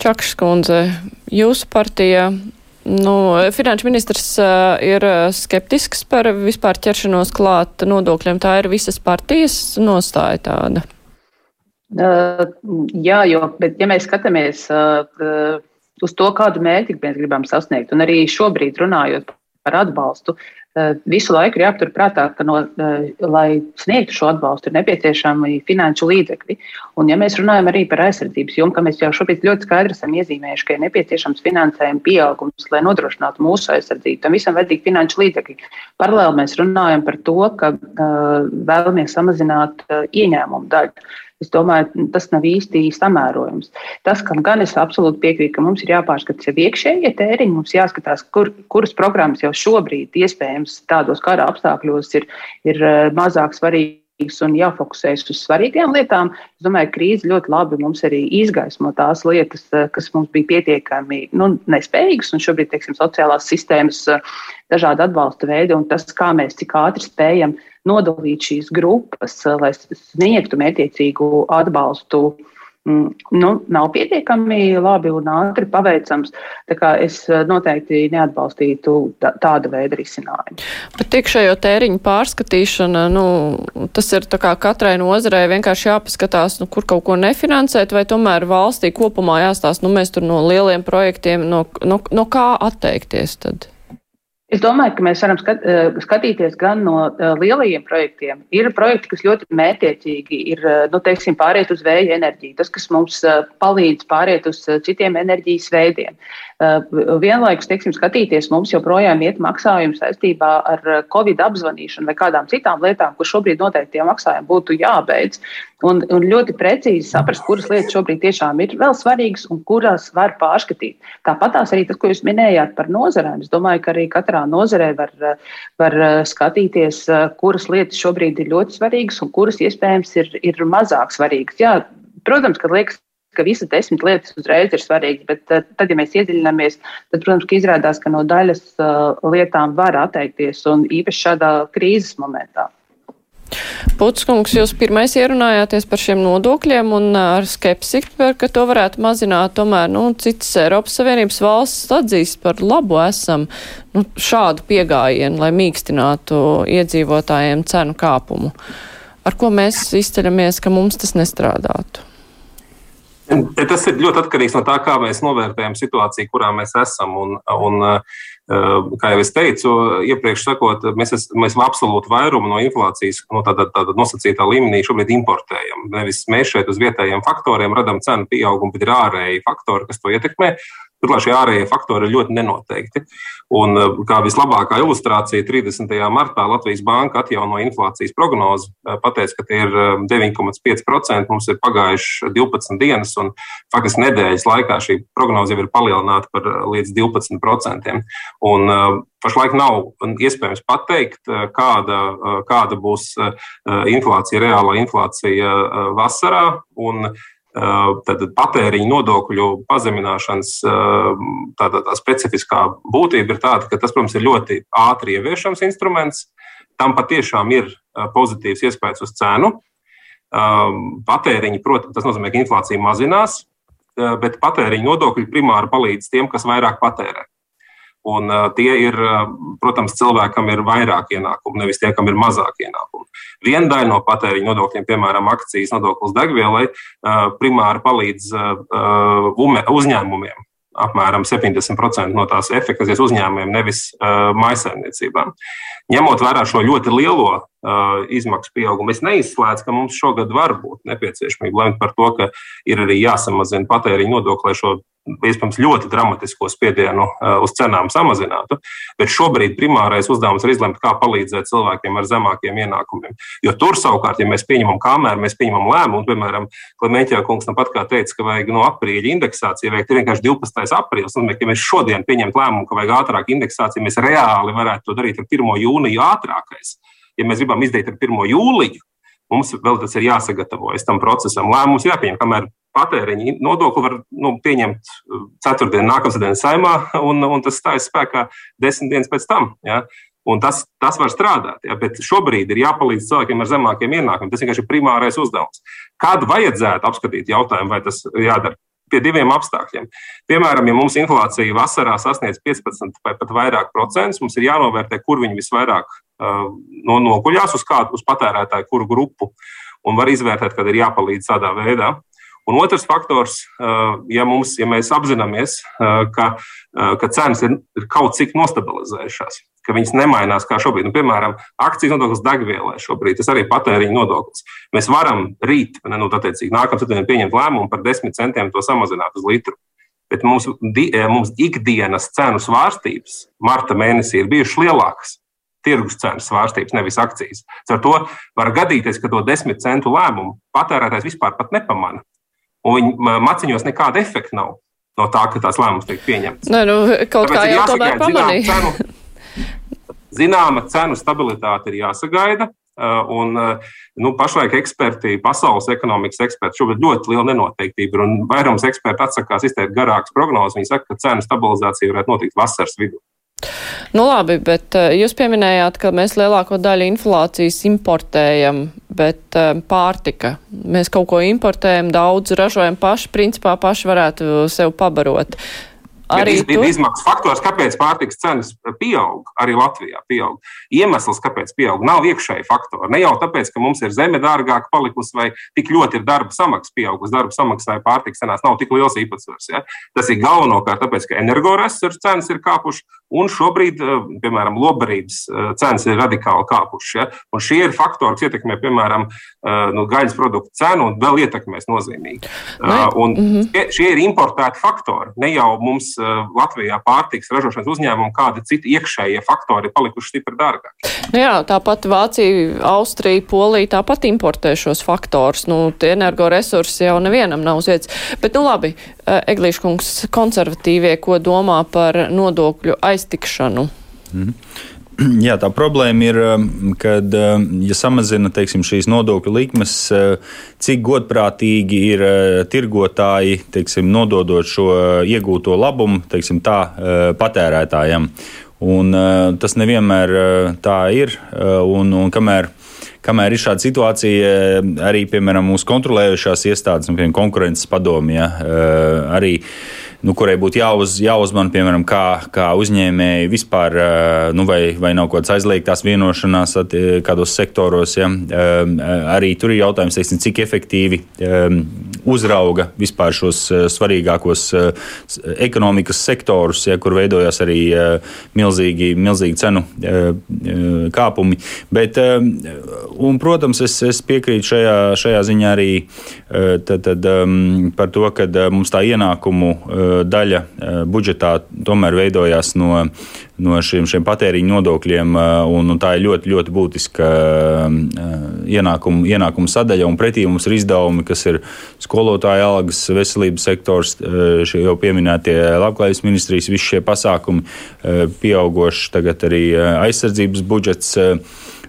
Čakšs kundze, jūsu partija Nu, finanšu ministrs uh, ir skeptisks par vispār ķeršanos klāt nodokļiem. Tā ir visas partijas nostāja tāda. Uh, jā, jo, bet ja mēs skatāmies uh, uz to, kādu mērķi mēs gribam sasniegt, un arī šobrīd runājot par atbalstu, Eh, visu laiku ir jāaptur prātā, ka, no, eh, lai sniegtu šo atbalstu, ir nepieciešami finanšu līdzekļi. Un, ja mēs runājam arī par aizsardzības jomu, ka mēs jau šobrīd ļoti skaidri esam iezīmējuši, ka ir nepieciešams finansējuma pieaugums, lai nodrošinātu mūsu aizsardzību, tam visam vajadzīgi finanšu līdzekļi. Paralēli mēs runājam par to, ka uh, vēlamies samazināt uh, ieņēmumu daļu. Es domāju, tas nav īsti samērojams. Tas, kam gan es absolūti piekrītu, ka mums ir jāpārskata sev iekšējie tēriņi, mums jāskatās, kur, kuras programmas jau šobrīd iespējams tādos kara apstākļos ir, ir eh, mazāk svarīgas un jāfokusējas uz svarīgām lietām. Es domāju, ka krīze ļoti labi mums arī izgaismo tās lietas, eh, kas mums bija pietiekami nu, nespējīgas, un šobrīd, teiksim, sociālās sistēmas, eh, dažādi atbalsta veidi un tas, kā mēs cik ātri spējam nodalīt šīs grupas, eh, lai sniegtu mērķiecīgu atbalstu. Mm, nu, nav pietiekami labi un ātri paveicams. Es eh, noteikti neatbalstītu tādu veidu risinājumu. Bet iekšējo tēriņu pārskatīšana, nu, tas ir katrai nozarei vienkārši jāpaskatās, nu, kur kaut ko nefinansēt, vai tomēr valstī kopumā jāstāsta, nu, mēs tur no lieliem projektiem, no, no, no kā atteikties tad? Es domāju, ka mēs varam skat, eh, skatīties gan no uh, lielajiem projektiem. Ir projekti, kas ļoti mērķiecīgi ir uh, nu, teiksim, pāriet uz vēja enerģiju, tas, kas mums palīdz pāriet uz citiem enerģijas veidiem. Vienlaikus, teiksim, skatīties, mums joprojām iet maksājumi saistībā ar Covid apzvanīšanu vai kādām citām lietām, kur šobrīd noteikti tie maksājumi būtu jābeidz. Un, un ļoti precīzi saprast, kuras lietas šobrīd tiešām ir vēl svarīgas un kuras var pārskatīt. Tāpat tās arī tas, ko jūs minējāt par nozarēm. Es domāju, ka arī katrā nozarē var, var skatīties, kuras lietas šobrīd ir ļoti svarīgas un kuras iespējams ir, ir mazāk svarīgas. Jā, protams, ka liekas, ka visas desmit lietas uzreiz ir svarīgas, bet uh, tad, ja mēs iedziļināmies, tad, protams, ka izrādās, ka no daļas lietām var atteikties un īpaši šādā krīzes momentā. Putskungs, jūs pirmais ierunājāties par šiem nodokļiem un ar skepsi, ka to varētu mazināt. Tomēr, nu, citas Eiropas Savienības valsts atzīst par labu esam nu, šādu piegājienu, lai mīkstinātu iedzīvotājiem cenu kāpumu. Ar ko mēs izceļamies, ka mums tas nestrādātu? Tas ir ļoti atkarīgs no tā, kā mēs novērtējam situāciju, kurā mēs esam. Un, un, kā jau es teicu, iepriekš sakot, mēs, es, mēs absolūti vairumu no inflācijas no tāda, tāda nosacītā līmenī šobrīd importējam. Nevis mēs šeit uz vietējiem faktoriem radām cenu pieaugumu, bet ir ārēji faktori, kas to ietekmē. Turklāt šie ārējie faktori ir ļoti nenoteikti. Un, eh, kā vislabākā ilustrācija, 30. martā Latvijas Banka atjaunoja inflācijas prognozi, eh, pateica, ka tie ir 9,5%. Eh, Mums ir pagājuši 12 dienas, un faktiski nedēļas laikā šī prognoze jau ir palielināta par līdz 12%. Un, pašlaik nav iespējams pateikt, kāda, kāda būs inflācija, reālā inflācija vasarā. Un, tad patēriņa nodokļu pazemināšanas tā, tā, tā specifiskā būtība ir tāda, ka tas, protams, ir ļoti ātri ieviešams instruments. Tam patiešām ir pozitīvs iespējas uz cenu. Patēriņi, protams, tas nozīmē, ka inflācija mazinās, bet patēriņa nodokļi primāri palīdz tiem, kas vairāk patērē. Un, tie ir, protams, cilvēkam ir vairāk ienākumu, nevis tie, kam ir mazāk ienākumu. Viena daļa no patēriņa nodokļiem, piemēram, akcijas nodoklis degvielai, primāri palīdz uzņēmumiem. Apmēram 70% no tās efektivitātes uzņēmumiem, nevis uh, maisaimniecībām. Ņemot vērā šo ļoti lielo uh, izmaksu pieaugumu, es neizslēdzu, ka mums šogad var būt nepieciešamība lemt par to, ka ir arī jāsamazina patēriņa nodokli, lai šo iespējams ļoti dramatisko spiedienu uh, uz cenām samazinātu. Bet šobrīd primārais uzdevums ir izlemt, kā palīdzēt cilvēkiem ar zemākiem ienākumiem. Jo tur savukārt, ja mēs pieņemam kamēr, mēs pieņemam lēmumu, piemēram, Klimēķa kungs nu pat kā teica, ka vajag no aprīļa indeksācija veikt vienkārši 12. aprīlis. Nozīmē, ka mēs šodien pieņemtu lēmumu, ka vajag ātrāk indeksāciju, mēs reāli varētu to darīt ar 1. jūniju ātrākais. Ja mēs gribam izdarīt ar 1. jūliju, mums vēl tas ir jāsagatavojas tam procesam. Lēmums jāpieņem, kamēr patēriņa nodokli var nu, pieņemt uh, ceturtdien, nākamā dienā saimā, un, un tas stājas spēkā desmit dienas pēc tam. Ja? Un tas, tas var strādāt, ja? bet šobrīd ir jāpalīdz cilvēkiem ar zemākiem ienākumiem. Tas vienkārši ir primārais uzdevums. Kādu vajadzētu apskatīt jautājumu, vai tas jādara? Pie diviem apstākļiem. Piemēram, ja mums inflācija vasarā sasniedz 15 vai pat vairāk procentus, mums ir jānovērtē, kur viņi visvairāk no, noguļās, uz kādu uz patērētāju, kuru grupu, un var izvērtēt, kad ir jāpalīdz tādā veidā. Un otrs faktors, ja, mums, ja mēs apzināmies, ka, ka cenas ir kaut cik nostabilizējušās, ka viņas nemainās kā šobrīd. Nu, piemēram, akcijas nodoklis degvielai šobrīd, tas arī patēriņa nodoklis. Mēs varam rīt, ne, nu, attiecīgi, nākamā ceturtdienā pieņemt lēmumu par desmit centiem to samazināt uz litru. Bet mums, di, mums ikdienas cenu svārstības marta mēnesī ir bijušas lielākas tirgus cenas svārstības, nevis akcijas. Ar to var gadīties, ka to desmit centu lēmumu patērētājs vispār nepamanā un viņu maciņos nekāda efekta nav no tā, ka tās lēmums tiek pieņemts. Nē, nu, kaut Tāpēc kā jau tomēr pamanīja. Cenu, [laughs] zināma cenu stabilitāte ir jāsagaida. Un, nu, pašlaik eksperti, pasaules ekonomikas eksperti, šobrīd ļoti liela nenoteiktība. Un vairums eksperti atsakās izteikt garākas prognozes. Viņi saka, ka cenu stabilizācija varētu notikt vasaras vidū. Nu labi, bet uh, jūs pieminējāt, ka mēs lielāko daļu inflācijas importējam, bet uh, pārtika. Mēs kaut ko importējam, daudz ražojam paši, principā paši varētu sev pabarot. Arī ir izmaksu faktors, kāpēc pārtikas cenas pieaug arī Latvijā. Pieaug. Iemesls, kāpēc pieaug, nav iekšēji faktori. Ne jau tāpēc, ka mums ir zeme dārgāka palikusi vai tik ļoti ir darba samaksa pieaugusi. Darba samaksā pārtikas cenās nav tik liels īpatsvars. Ja? Tas ir galvenokārt tāpēc, ka energoresursu cenas ir kāpušas un šobrīd, eh, piemēram, lobarības eh, cenas ir radikāli kāpušas. Ja? Un šie ir faktori, kas ietekmē, piemēram, eh, nu, gaļas produktu cenu un vēl ietekmēs nozīmīgi. Ne? Un mm -hmm. šie, šie ir importēti faktori. Ne jau mums Uh, Latvijā pārtiks ražošanas uzņēmumu, kādi citi iekšējie faktori ir palikuši stipri dārgāki. Nu jā, tāpat Vācija, Austrija, Polija tāpat importē šos faktorus. Nu, tie energoresursi jau nevienam nav uz vietas. Bet, nu labi, uh, Eglīškungs, konservatīvie, ko domā par nodokļu aiztikšanu? Mm. [clears throat] Jā, tā problēma ir, kad, ja samazina teiksim, šīs nodokļu likmes, cik godprātīgi ir tirgotāji teiksim, nododot šo iegūto labumu teiksim, tā, patērētājam. Un, tas nevienmēr tā ir. Un, un kamēr kamēr ir šāda situācija, arī, piemēram, mūsu kontrolējušās iestādes, piemēram, konkurences padomja, arī nu, kurai būtu jāuz, jāuzman, piemēram, kā, kā uzņēmēji vispār, nu, vai, vai nav kaut kādas aizliegtās vienošanās kādos sektoros. Ja? Arī tur ir jautājums, teiksim, cik efektīvi uzrauga vispār šos svarīgākos ekonomikas sektorus, ja, kur veidojas arī milzīgi, milzīgi cenu kāpumi. Bet, un, protams, es, es piekrītu šajā, šajā ziņā arī tad, tad, par to, ka mums tā ienākumu daļa eh, budžetā tomēr veidojās no, no šiem, šiem patēriņa nodokļiem, un, un tā ir ļoti, ļoti būtiska ienākuma, ienākuma sadaļa. Pretī mums ir izdevumi, kas ir skolotāja algas, veselības sektors, šie jau pieminētie labklājības ministrijas, visi šie pasākumi, pieaugoši tagad arī aizsardzības budžets.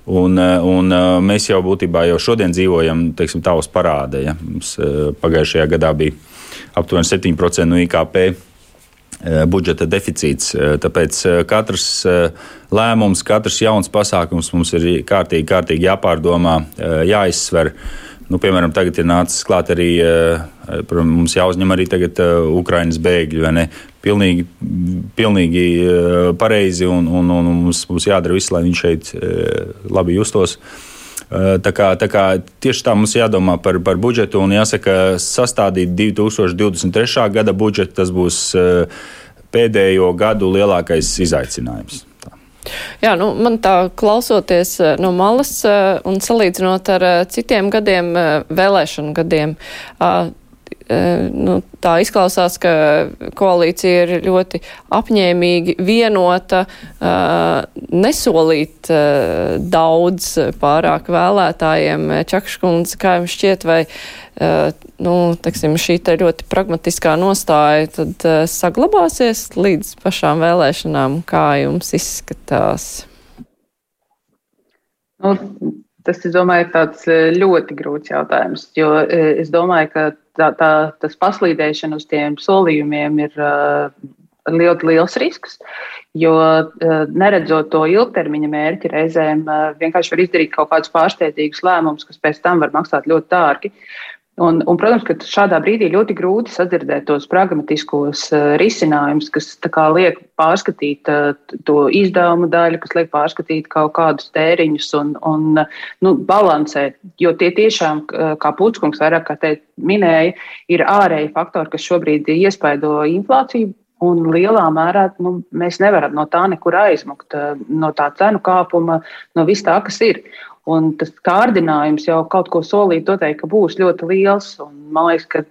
Un, un mēs jau būtībā jau šodien dzīvojam teiksim, tā uz parāda. Ja? Mums pagājušajā gadā bija aptuveni 7% no IKP eh, budžeta deficīts. Eh, tāpēc eh, katrs lēmums, katrs jauns pasākums mums ir kārtīgi, kārtīgi jāpārdomā, jāizsver. Nu, piemēram, tagad ir nācis klāt arī, mums jāuzņem arī tagad Ukraiņas bēgļi, vai ne? Pilnīgi, pilnīgi pareizi, un, un, un mums, mums jādara viss, lai viņi šeit labi justos. Tā kā, tā kā tieši tā mums jādomā par, par budžetu un jāsaka, sastādīt 2023. gada budžetu, tas būs pēdējo gadu lielākais izaicinājums. Jā, nu, man tā klausoties no malas un salīdzinot ar citiem gadiem, vēlēšanu gadiem, nu, tā izklausās, ka koalīcija ir ļoti apņēmīgi vienota, nesolīt daudz pārāk vēlētājiem. Čakškundze, kā jums šķiet, vai nu, teksim, šī ļoti pragmatiskā nostāja tad saglabāsies līdz pašām vēlēšanām, kā jums izskatās? Nu, tas, es domāju, ir tāds ļoti grūts jautājums, jo es domāju, ka tā, tā, tas paslīdēšana uz tiem solījumiem ir uh, ļoti liels risks. Jo uh, neredzot to ilgtermiņa mērķi, reizēm uh, vienkārši var izdarīt kaut kādus pārsteidzīgus lēmumus, kas pēc tam var maksāt ļoti dārgi. Un, un, protams, ka šādā brīdī ļoti grūti sadzirdēt tos pragmatiskos uh, risinājumus, kas kā, liek pārskatīt uh, to izdevumu daļu, kas liek pārskatīt kaut kādus tēriņus un, un nu, balansēt. Jo tie tiešām, kā Putskungs vairāk kā te minēja, ir ārēji faktori, kas šobrīd iespaido inflāciju. Un lielā mērā nu, mēs nevaram no tā nekur aizmukt, no tā cenu kāpuma, no vis tā, kas ir. Un tas kārdinājums jau kaut ko solīt, noteikti, ka būs ļoti liels. Un, man liekas, ka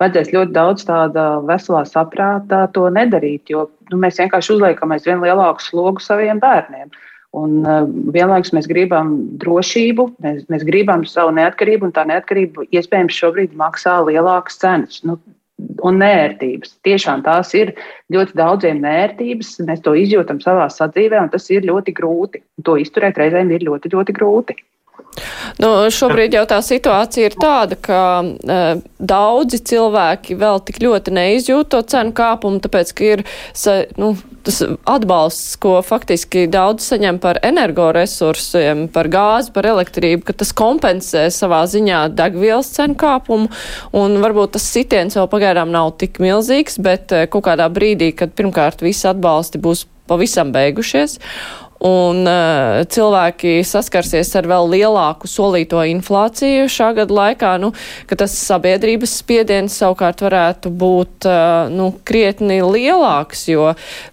vajadzēs ļoti daudz tāda veselā saprātā to nedarīt, jo nu, mēs vienkārši uzliekam aizvien lielāku slogu saviem bērniem. Un uh, vienlaikus mēs gribam drošību, mēs, mēs gribam savu neatkarību, un tā neatkarība iespējams šobrīd maksā lielākas cenas. Nu, un nērtības. Tiešām tās ir ļoti daudziem nērtības. Mēs to izjūtam savā sadzīvē, un tas ir ļoti grūti. To izturēt reizēm ir ļoti, ļoti grūti. Nu, šobrīd jau tā situācija ir tāda, ka uh, daudzi cilvēki vēl tik ļoti neizjūt to cenu kāpumu, tāpēc, ka ir nu, tas atbalsts, ko faktiski daudz saņem par energoresursiem, par gāzi, par elektrību, ka tas kompensē savā ziņā degvielas cenu kāpumu, un varbūt tas sitiens vēl pagaidām nav tik milzīgs, bet uh, kaut kādā brīdī, kad pirmkārt visi atbalsti būs pavisam beigušies, un uh, cilvēki saskarsies ar vēl lielāku solīto inflāciju šā gada laikā, nu, ka tas sabiedrības spiediens savukārt varētu būt uh, nu, krietni lielāks, jo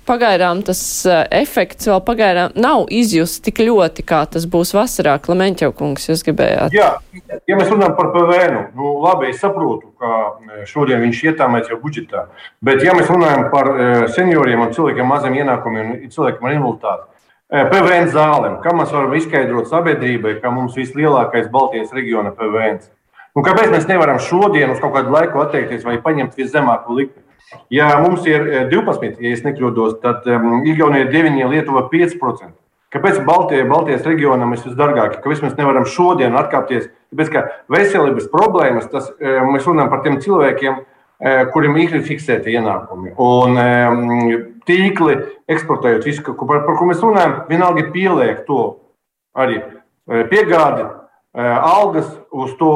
pagaidām tas uh, efekts vēl pagaidām nav izjusts tik ļoti, kā tas būs vasarā. Klemenķev kungs, jūs gribējāt? Jā, ja mēs runājam par PVN, nu labi, es saprotu, ka šodien viņš ietāmēts jau budžetā, bet ja mēs runājam par senioriem un cilvēkiem maziem ienākumiem un cilvēkiem ar invaliditāti, PVN zālēm. Kā mēs varam izskaidrot sabiedrībai, ka mums vislielākais Baltijas reģiona PVN? Nu, kāpēc mēs nevaram šodien uz kaut kādu laiku atteikties vai paņemt viszemāko likmi? Ja mums ir 12, ja nekļūdos, tad um, Igaunija ir 9, Lietuva 5%. Kāpēc Baltijai, Baltijas reģionam ir visdārgāk? Kāpēc mēs nevaram šodien atkāpties? Tāpēc, ka veselības problēmas, tas, mēs runājam par tiem cilvēkiem, kuriem ir fiksēti ienākumi. Un tīkli, eksportējot visu, par, par ko mēs runājam, vienalga pieliek to arī piegādi. algas uz to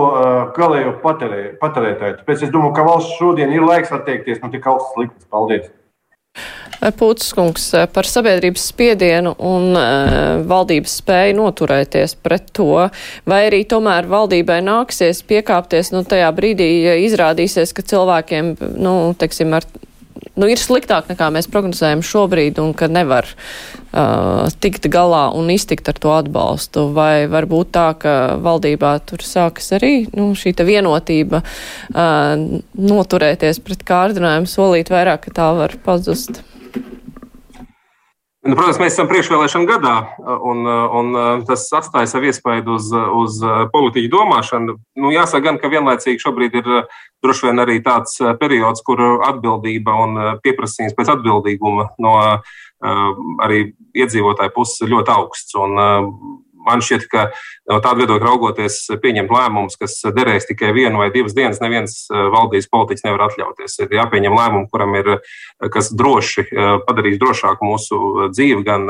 galējo patērētāju. Tāpēc es domāju, ka valsts šodien ir laiks atteikties no tik augstas likmes. Paldies! Pūtiskungs par sabiedrības spiedienu un valdības spēju noturēties pret to, vai arī tomēr valdībai nāksies piekāpties, nu, tajā brīdī izrādīsies, ka cilvēkiem, nu, teiksim, ar nu, ir sliktāk nekā mēs prognozējam šobrīd un ka nevar uh, tikt galā un iztikt ar to atbalstu. Vai var būt tā, ka valdībā tur sākas arī nu, šī vienotība uh, noturēties pret kārdinājumu, solīt vairāk, ka tā var pazust? Nu, protams, mēs esam priekšvēlēšana gadā, un, un tas atstāja savu iespaidu uz, uz politiķu domāšanu. Nu, jāsaka, gan, ka vienlaicīgi šobrīd ir droši vien arī tāds periods, kur atbildība un pieprasījums pēc atbildīguma no arī iedzīvotāju puses ir ļoti augsts. Un, man šķiet, ka no tāda viedokļa raugoties, pieņemt lēmumus, kas derēs tikai vienu vai divas dienas, neviens eh, valdības politiķis nevar atļauties. Ir jāpieņem lēmumu, kuram ir, eh, kas droši eh, padarīs drošāku mūsu dzīvi, gan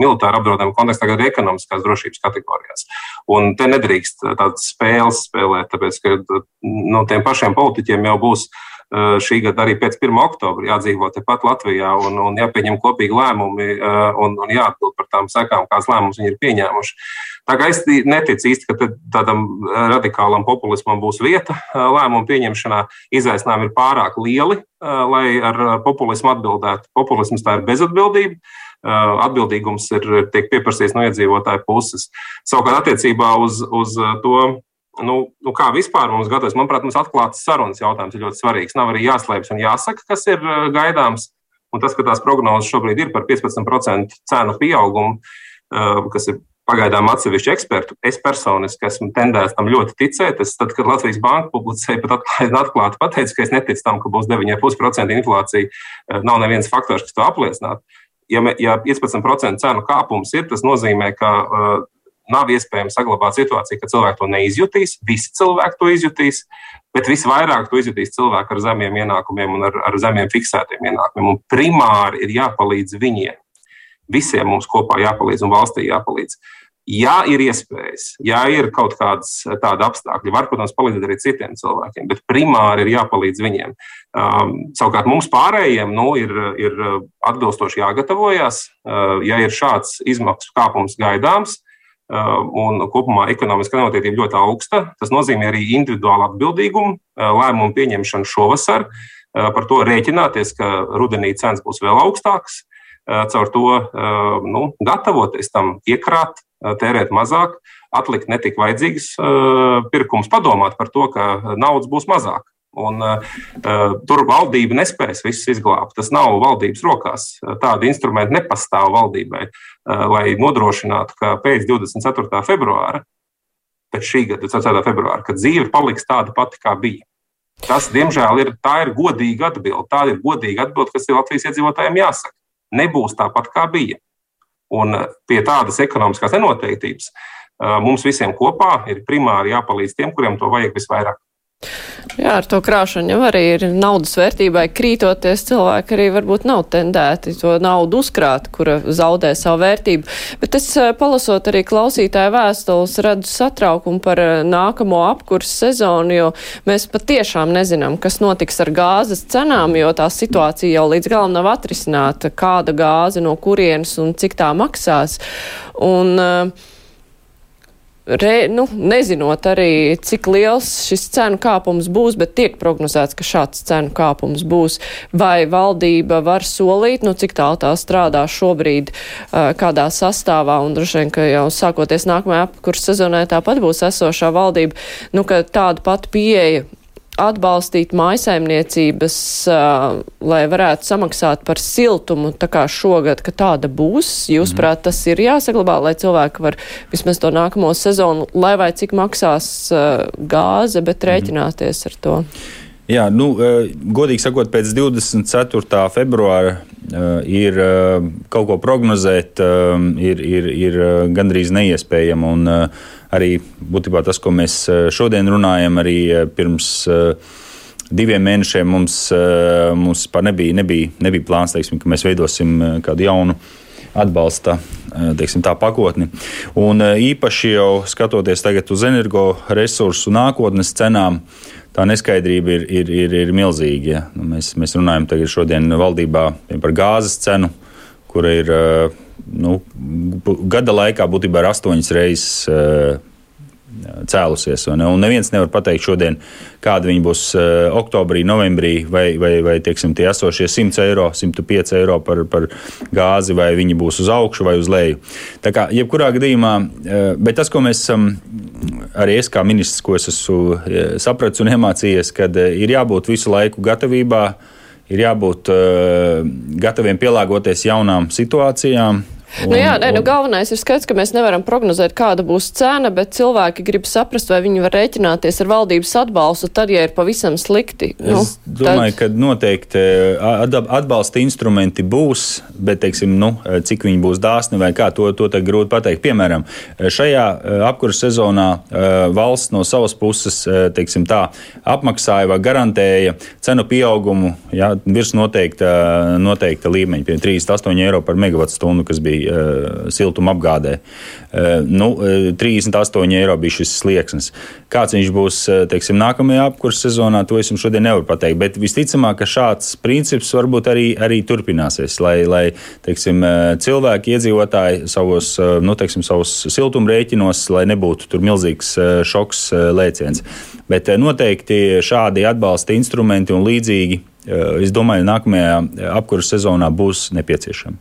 militāra apdraudējuma kontekstā, gan arī ekonomiskās drošības kategorijās. Un te nedrīkst tādas spēles spēlēt, tāpēc, ka no tiem pašiem politiķiem jau būs šī gada arī pēc 1. oktobra jādzīvo tepat Latvijā un, un jāpieņem kopīgi lēmumi un, un jāatbild par tām sekām, kādas lēmumus viņi ir pieņēmuši. Tā kā es neticu īsti, ka tādam radikālam populismam būs vieta lēmumu pieņemšanā. Izaicinājumi ir pārāk lieli, lai ar populismu atbildētu. Populisms tā ir bezatbildība. Atbildīgums ir tiek pieprasīts no iedzīvotāju puses. Savukārt, attiecībā uz, uz to, nu, nu kā vispār mums gatavojas, manuprāt, mums atklāts sarunas jautājums ir ļoti svarīgs. Nav arī jāslēpjas un jāsaka, kas ir gaidāms. Un tas, ka tās prognozes šobrīd ir par 15% cenu pieaugumu, kas ir pagaidām atsevišķi ekspertu. Es personiski esmu tendēts tam ļoti ticēt. Es, tad, kad Latvijas Banka publicēja, pat atklāti pateicu, ka es neticu tam, ka būs 9,5% inflācija, nav neviens faktors, kas to apliecinātu. Ja, ja 15% cenu kāpums ir, tas nozīmē, ka nav iespējams saglabāt situāciju, ka cilvēki to neizjutīs. Visi cilvēki to izjutīs, bet visvairāk to izjutīs cilvēki ar zemiem ienākumiem un ar, ar zemiem fiksētiem ienākumiem. Un primāri ir jāpalīdz viņiem. Visiem mums kopā jāpalīdz un valstī jāpalīdz. Ja ir iespējas, ja ir kaut kādas tādas apstākļi, var, protams, palīdzēt arī citiem cilvēkiem, bet primāri ir jāpalīdz viņiem. Um, savukārt mums pārējiem nu, ir, ir atbilstoši jāgatavojas. Uh, ja ir šāds izmaksu kāpums gaidāms, Uh, un kopumā ekonomiskā nenotiektība ļoti augsta. Tas nozīmē arī individuālu atbildīgumu, uh, lēmumu pieņemšanu šovasar, uh, par to rēķināties, ka rudenī cenas būs vēl augstākas. Caur to nu, gatavoties tam, iekrāt, tērēt mazāk, atlikt netik vajadzīgas pirkumus, padomāt par to, ka naudas būs mazāk. Un, uh, tur valdība nespēs visus izglābt. Tas nav valdības rokās. Tādi instrumenti nepastāv valdībai, uh, lai nodrošinātu, ka pēc 24. februāra, pēc šī gada 24. februāra, kad dzīve paliks tāda pati, kā bija. Tas, diemžēl, ir, ir godīga atbilde. Tā ir godīga atbilde, kas ir Latvijas iedzīvotājiem jāsaka. Nebūs tāpat, kā bija. Un pie tādas ekonomiskās nenoteiktības mums visiem kopā ir primāri jāpalīdz tiem, kuriem to vajag visvairāk. Jā, ar to krāšanu jau arī ir naudas vērtībai krītoties. Cilvēki arī varbūt nav tendēti to naudu uzkrāt, kura zaudē savu vērtību. Bet es eh, palasot arī klausītāju vēstules, redzu satraukumu par eh, nākamo apkursu sezonu, jo mēs patiešām nezinām, kas notiks ar gāzes cenām, jo tā situācija jau līdz galam nav atrisināta, kāda gāze no kurienes un cik tā maksās. Un, uh, re, nu, nezinot arī, cik liels šis cenu kāpums būs, bet tiek prognozēts, ka šāds cenu kāpums būs. Vai valdība var solīt, nu, cik tālu tā strādā šobrīd, kādā sastāvā, un droši vien, ka jau sākoties nākamajā apkurss sezonē tāpat būs esošā valdība, nu, ka tāda pati pieeja atbalstīt mājasaimniecības, uh, lai varētu samaksāt par siltumu, tā kā šogad, ka tāda būs. Jūsuprāt, mm. tas ir jāsaglabā, lai cilvēki var vismaz to nākamo sezonu, lai vai cik maksās gāze, bet mhm. rēķināties ar to. Jā, nu, godīgi sakot, pēc 24. februāra ir kaut ko prognozēt, ir, ir, ir gandrīz neiespējami. Un, arī būtībā tas, ko mēs eh, šodien runājam, arī eh, pirms eh, diviem mēnešiem mums, mums nebija, nebija, nebija plāns, teiksim, ka mēs veidosim kādu jaunu atbalsta teiksim, tā pakotni. Un īpaši jau skatoties tagad uz energoresursu nākotnes cenām, tā neskaidrība ir, ir, ir, ir milzīga. Ja? Nu, mēs, mēs runājam tagad šodien valdībā par gāzes cenu, kura ir nu, gada laikā būtībā ir astoņas reizes cēlusies. Un, un neviens nevar pateikt šodien, kāda viņa būs uh, oktobrī, novembrī, vai, vai, vai tieksim, tie esošie 100 eiro, 105 eiro par, par gāzi, vai viņi būs uz augšu vai uz leju. Tā kā jebkurā gadījumā, uh, bet tas, ko mēs esam, arī es kā ministrs, ko es esmu uh, sapratis un iemācījies, kad ir jābūt visu laiku gatavībā. Ir jābūt uh, gataviem pielāgoties jaunām situācijām, Un, nu jā, nē, nu galvenais ir skaidrs, ka mēs nevaram prognozēt, kāda būs cena, bet cilvēki grib saprast, vai viņi var rēķināties ar valdības atbalstu, tad, ja ir pavisam slikti. Nu, es domāju, tad... ka noteikti atbalsta instrumenti būs, bet, teiksim, nu, cik viņi būs dāsni vai kā, to, to tagad grūti pateikt. Piemēram, šajā apkurss sezonā valsts no savas puses, teiksim tā, apmaksāja vai garantēja cenu pieaugumu, jā, virs noteikta, noteikta līmeņa, pie 38 eiro par megawatu stundu, kas bija uh, siltuma apgādē. Uh, nu, 38 uh, eiro bija šis slieksnis. Kāds viņš būs teiksim, nākamajā apkurss sezonā, to es jums šodien nevaru pateikt. Bet visticamāk, ka šāds princips varbūt arī, arī turpināsies, lai, lai teiksim, cilvēki, iedzīvotāji savos, nu, teiksim, savos siltuma rēķinos, lai nebūtu tur milzīgs šoks lēciens. Bet noteikti šādi atbalsta instrumenti un līdzīgi, es domāju, nākamajā apkurss sezonā būs nepieciešami.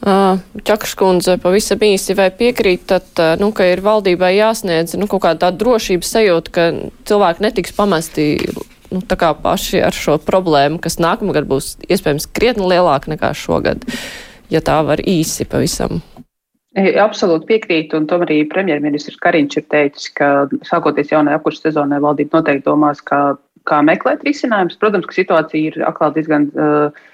Čakas kundze pavisam īsi vai piekrītat, nu, ka ir valdībai jāsniedz nu, kaut kāda drošības sajūta, ka cilvēki netiks pamesti nu, tā kā paši ar šo problēmu, kas nākamgad būs iespējams krietni lielāka nekā šogad, ja tā var īsi pavisam. E, absolūti piekrītu, un tomēr arī premjerministrs Kariņš ir teicis, ka sākoties jaunajai apkursu sezonai valdība noteikti domās, kā, kā meklēt risinājumus. Protams, ka situācija ir atkal diezgan Uh,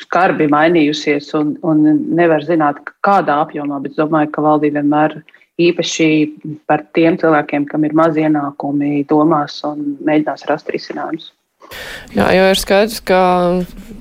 skarbi mainījusies un, un nevar zināt, kādā apjomā, bet es domāju, ka valdība vienmēr īpaši par tiem cilvēkiem, kam ir maz ienākumi, domās un mēģinās rast risinājumus. Jā, jo ir skaidrs, ka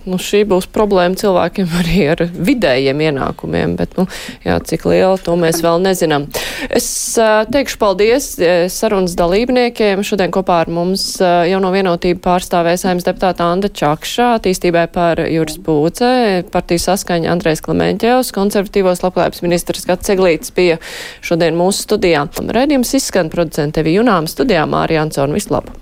nu, šī būs problēma cilvēkiem [laughs] arī ar vidējiem ienākumiem, bet nu, jā, cik liela to mēs vēl nezinām. Es uh, teikšu paldies sarunas dalībniekiem. Šodien kopā ar mums uh, jauno vienotību pārstāvēs saimnes deputāta Anda Čakšā, attīstībai par Juris Būcē, partijas saskaņa Andrēs Klemenķevs, konservatīvos labklājības ministrs Gats Eglīts bija šodien mūsu studijā. Redījums izskan producente Vijunām studijā Mārija Ansona. Vislabāk!